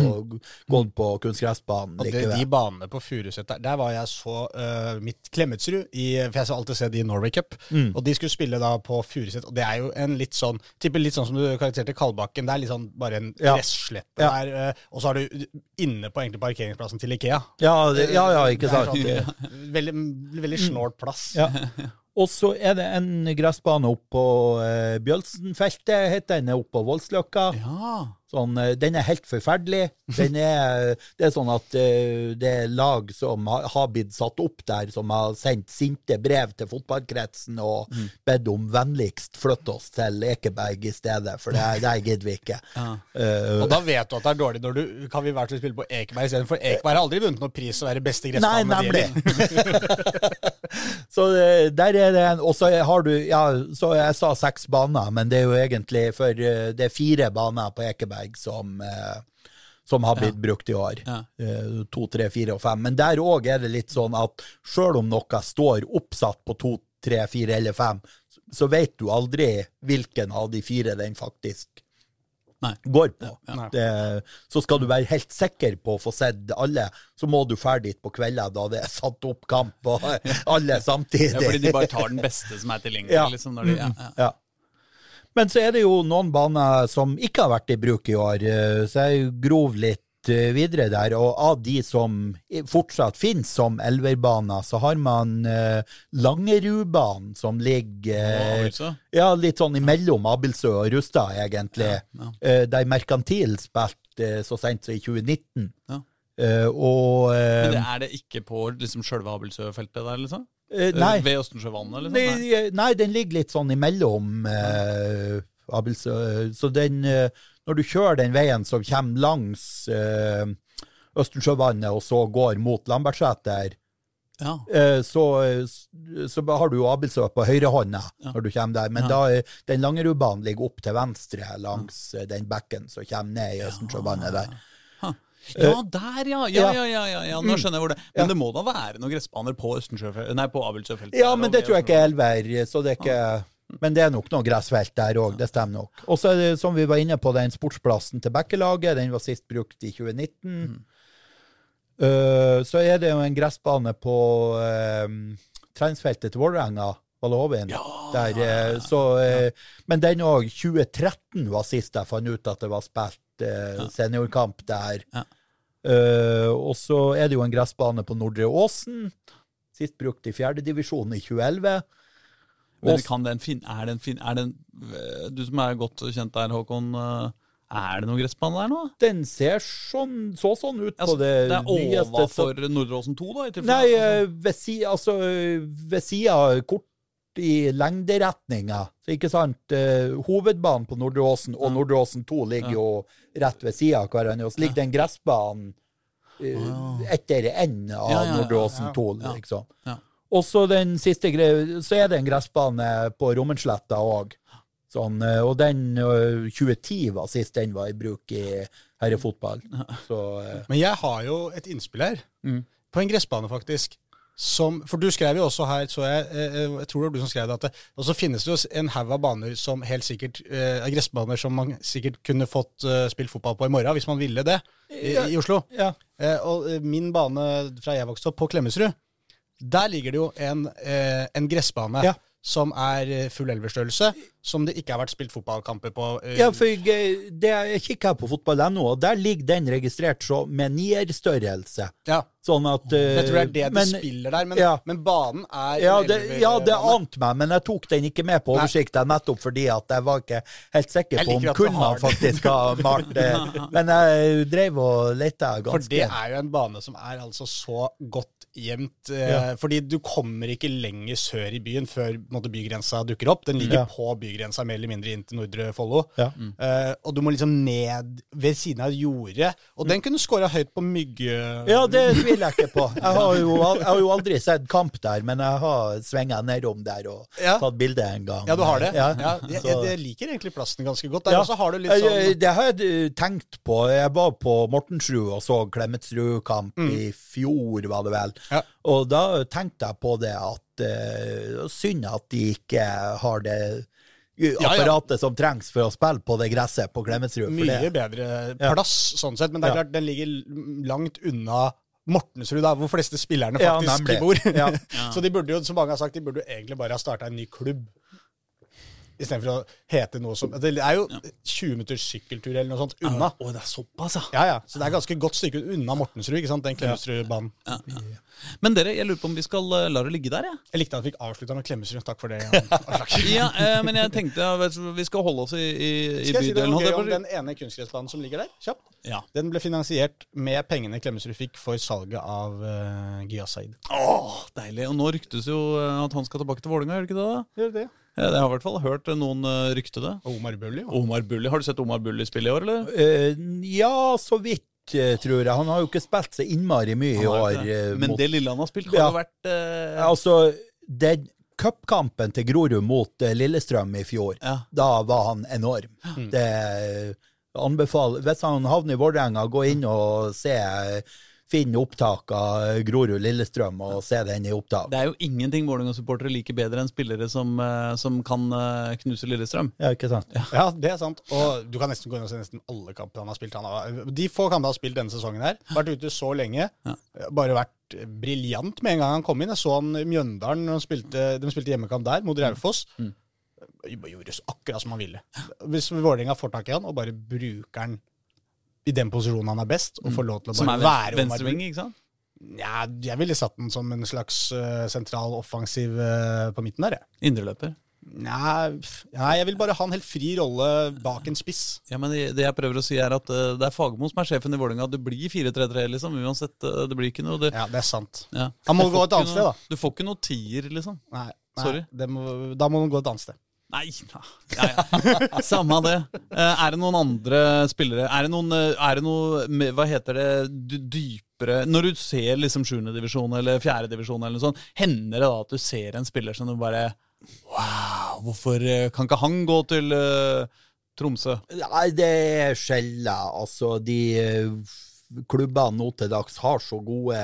gått på kunstgressbanen de banene på Furuset der, der var jeg så uh, mitt Klemetsrud, i, for jeg har alltid sett i Norway Cup. Mm. Og de skulle spille da på Furuset, og det er jo en litt sånn Tipper litt sånn som du karakteriserte Kalbakken. Det er litt sånn bare en Ja. gresslette Ja. der. Uh, og så er du inne på egentlig parkeringsplassen til Ikea. Ja, det, ja, ja, ikke sant. Mm. sånn, veldig, veldig snålt plass. Ja. Og så er det en gressbane oppe på uh, Bjølsenfeltet, heter den, oppe på Voldsløkka. Ja. Sånn, eh, den er helt forferdelig. Den er, det er sånn at uh, det er lag som har, har blitt satt opp der, som har sendt sinte brev til fotballkretsen og Mm. bedt om vennligst flytt oss til Ekeberg i stedet, for det, det gidder vi ikke. Ja. Uh, Og da vet du at det er dårlig når du kan vi være hvert fall spille på Ekeberg istedenfor. Ekeberg har aldri vunnet noen pris å være beste Nei, nemlig. så uh, der er det en Og så har du Ja, så jeg sa seks baner, men det er jo egentlig for eh, Det er fire baner på Ekeberg som eh, som har blitt brukt i år. Ja. Eh, To, tre, fire og fem. Men der òg er det litt sånn at sjøl om noe står oppsatt på to, tre, fire eller fem, så vet du aldri hvilken av de fire den faktisk Nei. går på. Ja, Det, så skal du være helt sikker på å få sett alle, så må du dra dit på kvelder da det er satt opp kamp, og alle samtidig. Ja, fordi de bare tar den beste som er tilgjengelig. Ja. Liksom, de, ja. Men så er det jo noen baner som ikke har vært i bruk i år, eh, så jeg grov litt videre der. Og av de som fortsatt finnes som elverbaner, så har man uh, Langerudbanen, som ligger eh, Altså. ja, litt sånn imellom Abildsø og Rustad, egentlig. Ja, Eh, der Merkantil spilte eh, så sent som i 2019. Ja. Eh, og eh, Men det er det ikke på liksom, sjølve Abildsø-feltet der, liksom? eh, Nei. Ved Østensjøvannet, liksom? Nei. Nei, den ligger litt sånn imellom eh, Abelsø. Så den, eh, når du kjører den veien som kommer langs eh, Østensjøvannet, og så går mot Lambertseter, Ja. eh, så, så har du jo Abildsø på høyrehånda når du kommer der. Men Ja. da den Langerudbanen ligger opp til venstre langs eh, den bekken som kommer ned i Østensjøvannet der. Ja, der, ja. Ja, ja. ja, ja, ja, ja. Nå skjønner jeg hvor det Men det må da være noen gressbaner på Østensjøfeltet Nei, på Abelsjøfeltet? Ja, men det tror jeg ikke er elver, så det er ikke Men det er nok noe gressfelt der òg, det stemmer nok. Og så er det, som vi var inne på, den sportsplassen til Bekkelaget, den var sist brukt i 2019. Eh, så er det jo en gressbane på uh, treningsfeltet til Vålerenga, Valhovin. Ja, Der, ja, så, eh, Men den òg, 2013 var sist jeg fant ut at det var spilt eh, seniorkamp der. Eh, og så er det jo en gressbane på Nordre Åsen, sist brukt i fjerdedivisjon i 2011. Men kan den fin er den fin er den, Du som er godt kjent der, Håkon. eh, Er det noen gressbane der nå? Den ser sånn, så sånn ut på Altså, det, det er nyeste. overfor Nordre Åsen 2, da? I Nei, altså. eh, ved sida altså, kort i lengderetninga. Ikke sant, eh, Hovedbanen på Nordre Åsen og Nordre Åsen 2 ligger jo rett ved sida av hverandre. Og så ligger den gressbanen eh, etter enden av Ja, ja, ja, Nordre Åsen ja. 2, Ja. liksom. Ja. Og så den siste greia, så er det en gressbane på Rommensletta òg. Sånn, eh, og den eh, 2010 var sist den var i bruk i herrefotball. Så eh, Men jeg har jo et innspill her, Mm. på en gressbane faktisk. Som, for du skrev jo også her, så jeg, eh, jeg tror det var du som skrev det, at det, og så finnes det jo en haug av baner som helt sikkert, er gressbaner som man sikkert kunne fått eh, spilt fotball på i morgen, hvis man ville det, i, i Oslo. ja. Eh, og eh, min bane fra jeg vokste opp, på Klemetsrud, der ligger det jo en, eh, en gressbane Ja. som er eh, full elverstørrelse, som det ikke har vært spilt fotballkamper på. eh, Ja, for jeg, eh, det, jeg kikker på fotball.no, og der ligger den registrert så med nierstørrelse. ja. Sånn at Jeg tror det er det de spiller der, men, ja. men banen er Ja, det, ja, det ante meg, men jeg tok den ikke med på oversikten nettopp fordi at jeg var ikke helt sikker på om har man faktisk ha malt det. Men jeg drev og lette For det er jo en bane som er altså så godt gjemt. Eh, Ja. Fordi du kommer ikke lenger sør i byen før måte, bygrensa dukker opp. Den ligger Ja. på bygrensa mer eller mindre inn til Nordre Follo. Ja. Eh, og du må liksom ned ved siden av jordet. Og den kunne scora høyt på mygge... Ja, det tviler jeg ikke på. Jeg har jo, jeg har jo aldri sett kamp der, men jeg har svinga nedom der og Ja. tatt bilde en gang. Ja, du har det? Ja. Ja, jeg, jeg, jeg liker egentlig plassen ganske godt. Der Ja. også har du litt sånn Det har jeg tenkt på. Jeg var på Mortensrud og så Klemetsrud-kamp i fjor, var det vel. Ja. Og da tenkte jeg på det at uh, synd at de ikke har det ja. apparatet som trengs for å spille på det gresset på Klemetsrud. mye det- bedre Ja. plass, sånn sett. Men det er Ja. klart, den ligger langt unna Mortensrud, da, hvor fleste spillerne faktisk ja, bor. Ja. Så de burde jo, som mange har sagt, de burde jo egentlig bare ha starta en ny klubb. Istedenfor å hete noe som Det er jo 20 minutters sykkeltur eller noe sånt unna. Å, det er såpass, ja. Ja, ja. Så det er ganske godt stykke unna Mortensrud, ikke sant, den Klemetsrudbanen. ja, ja. Men dere, jeg lurer på om vi skal eh, la det ligge der, jeg. Jeg likte at vi fikk avslutta med Klemetsrud. Takk for det. Ja. eh, men jeg tenkte ja, vet vi skal holde oss i, i, i Skal jeg si bydelen. noe jeg gøy på å om den ene kunstgressbanen som ligger der? Kjapt. Ja. Den ble finansiert med pengene Klemetsrud fikk for salget av uh, Giasaid. Åh, deilig. Og nå ryktes jo eh, at han skal tilbake til Vålerenga, gjør det ikke det? da? Gjør det? Jeg har i hvert fall hørt eh, noen uh, rykte det. Omar Bulli. Ja. Omar Bulli. Har du sett Omar Bulli spille i år, eller? Eh, ja, så vidt, eh, tror jeg. Han har jo ikke spilt så innmari mye i år. eh, Men mot- det lille han har spilt, har Ja. vært uh... Altså, den cupkampen til Grorud mot eh, Lillestrøm i fjor, Ja. da var han enorm. Det anbefaler Hvis han havner i Vålerenga, gå inn og se Finn opptak av Grorud-Lillestrøm og se den i opptak. Det er jo ingenting Vålerenga-supportere liker bedre enn spillere som, eh, som kan eh, knuse Lillestrøm. Ja, ikke sant? Ja, det er sant. Og du kan nesten gå inn og se nesten alle kampene han har spilt. Han har, de få kampene han har spilt denne sesongen her, vært ute så lenge. Ja. Bare vært briljant med en gang han kom inn. Jeg så han i Mjøndalen, han spilte, de spilte hjemmekamp der, mot Raufoss. Mm. Gjorde akkurat som han ville. Hvis Vålerenga får tak i han og bare bruker han i den posisjonen han er best, og får lov til å bare være venstreving, ikke sant? Ja, jeg ville satt den som en slags uh, sentral offensiv uh, på midten der, jeg. Indreløper. Nei, nei, jeg vil bare ha en helt fri rolle bak en spiss. Ja, men det jeg prøver å si, er at uh, det er Fagermo som er sjefen i Vålerenga. Det blir 4-3-3, liksom. Uansett. Det blir ikke noe det, Ja, det er sant. ja. Han må gå et annet sted, da. Du får ikke noe tier, liksom. Nei, nei Sorry. det må, da må han gå et annet sted. Nei, ja, ja. Samme det. Eh, Er det noen andre spillere Er det noen eh, Er det noe Hva heter det dypere Når du ser liksom 7. divisjon eller 4. divisjon, eller noe sånt, hender det da at du ser en spiller som du bare Wow, hvorfor eh, kan ikke han gå til Tromsø? Nei, det er sjelden. Altså, de klubbene nå til dags har så gode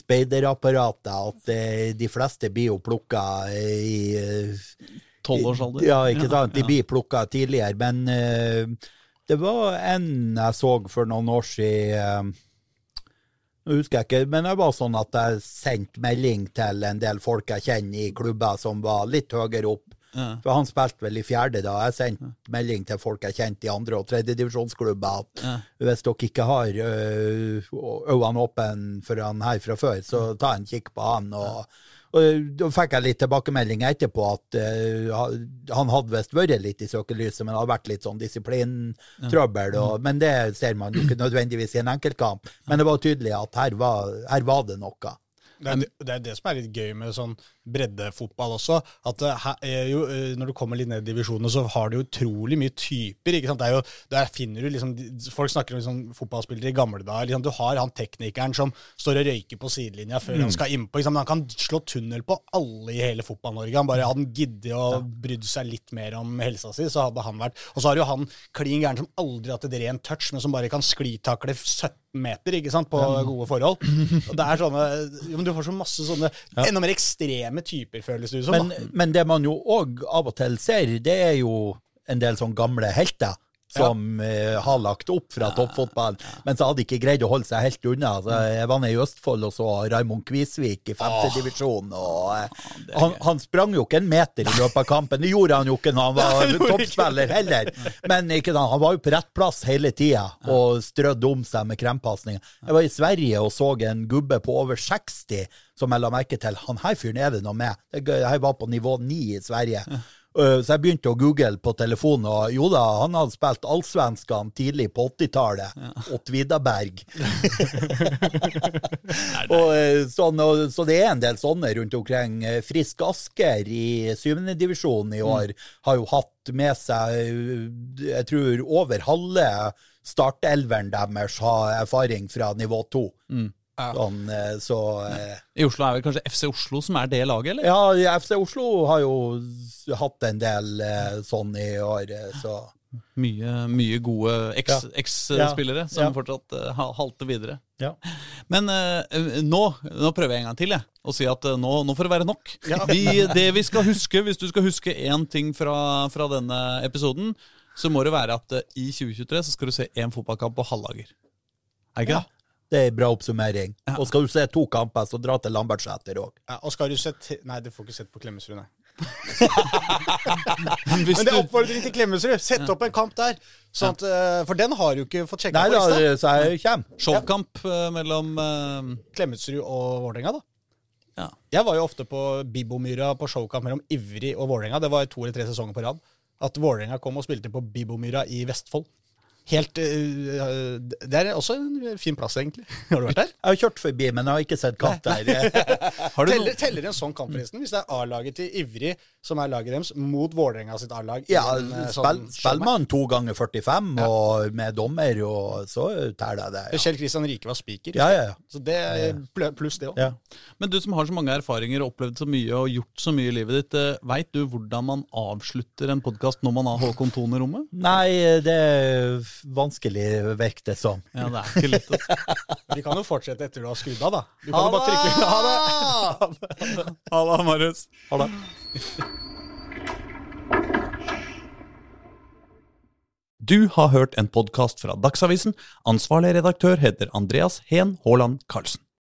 speiderapparater at de fleste blir jo plukka i Tolvårsalder? Ja, ikke sant. De blir plukka tidligere. Men uh, det var en jeg så for noen år siden Uh, Nå husker jeg ikke, men det var sånn at jeg sendte melding til en del folk jeg kjenner i klubber som var litt høyere opp. Ja. For han spilte vel i fjerde da. Jeg sendte melding til folk jeg kjente i andre- og tredjedivisjonsklubber at Ja. hvis dere ikke har øh, øynene åpne for han her fra før, så ta en kikk på han. Og, og da fikk jeg litt tilbakemelding etterpå at uh, han hadde visst vært litt i søkelyset, men hadde vært litt sånn disiplintrøbbel. Og, men det ser man jo ikke nødvendigvis i en enkeltkamp. Men det var tydelig at her var, her var det noe. Det er, det, er det som er litt gøy med sånn breddefotball også. At her, er jo, eh, når du kommer litt ned i divisjonene, så har du utrolig mye typer. ikke sant? Det jo, Der finner du liksom, Folk snakker om liksom, fotballspillere i gamle dager. Liksom, du har han teknikeren som står og røyker på sidelinja før han skal innpå. Liksom, han kan slå tunnel på alle i hele Fotball-Norge. Han bare Hadde han giddet å brydd seg litt mer om helsa si, så hadde han vært Og så har du jo han klin gæren som aldri har hatt et rent touch, men som bare kan sklitakle 17 meter ikke sant, på gode forhold. Og det er sånne, men Du får så masse sånne enda mer ekstreme typer, føles det ut som. Men, men det man jo òg av og til ser, det er jo en del sånn gamle helter som ja. har lagt opp fra toppfotball, men så hadde ikke greid å holde seg helt unna. Så jeg var nede i Østfold og så Raymond Kvisvik i femtedivisjon. eh, han, han sprang jo ikke en meter i løpet av kampen. Det gjorde han jo ikke når han var toppspiller heller, men ikke han var jo på rett plass hele tida og strødde om seg med krempasninger. Jeg var i Sverige og så en gubbe på over 60 som jeg la merke til. Han her fyren er det noe med. Jeg var på nivå 9 i Sverige. Uh, Så jeg begynte å google på telefonen, og jo da, han hadde spilt Allsvenskan tidlig på 80-tallet. Ja. Tvidaberg. og, uh, sånn, så det er en del sånne rundt omkring. Uh, Frisk Asker i syvendedivisjonen i år har jo hatt med seg, jeg tror, over halve startelveren deres har erfaring fra nivå to. Sånn, uh, så uh, I Oslo er vel kanskje FC Oslo som er det laget, eller? ja, FC Oslo har jo hatt en del eh, sånn i år, eh, så Mye, mye gode eks- Ja. eks-spillere som Ja. fortsatt uh, halter videre. ja. Men uh, nå, nå prøver jeg en gang til, jeg. Og si at uh, nå, nå får det være nok. Vi, det vi skal huske, hvis du skal huske én ting fra, fra denne episoden, så må det være at uh, i 2023 så skal du se én fotballkamp på halvlager Er det ikke Ja. Det er en bra oppsummering. Og skal du se to kamper, så dra til Lambertseter òg. Ja, og skal du se Nei, du får ikke sett på Klemetsrud, nei. Men det er du, oppfordring til Klemetsrud! Sett opp en kamp der! Sånn at, eh, for den har du ikke fått sjekka på lista. showkamp eh, mellom uh... Klemetsrud og Vålerenga, da. Ja. Jeg var jo ofte på Bibomyra på showkamp mellom Ivrig og Vålerenga. Det var to eller tre sesonger på rad. At Vålerenga kom og spilte på Bibomyra i Vestfold. Helt eh, Det er også en fin plass, egentlig. Har du vært der? Jeg har kjørt forbi, men jeg har ikke sett kamp der. Har du Teller, teller en sånn kamp, forresten? Hvis det er A-laget til Ivrig som er laget deres, mot Vålerenga sitt A-lag? Ja, eh, sånn spiller man to ganger 45 og med dommer, og så teller det. Ja, Kjell Kristian Rike var spiker. ja, ja. ja. Så det er pluss det òg. ja. Men du som har så mange erfaringer og opplevd så mye og gjort så mye i livet ditt, eh, veit du hvordan man avslutter en podkast når man har Håkon Thon i rommet? Nei, det vanskelig, virker det som. Ja, det er ikke lett. altså. Vi kan jo fortsette etter du har skrudd av, da. Du kan jo bare trykke Ha det! Halla, Marius. Ha det. Du har hørt en podkast fra Dagsavisen. Ansvarlig redaktør heter Andreas Heen Haaland Karlsen.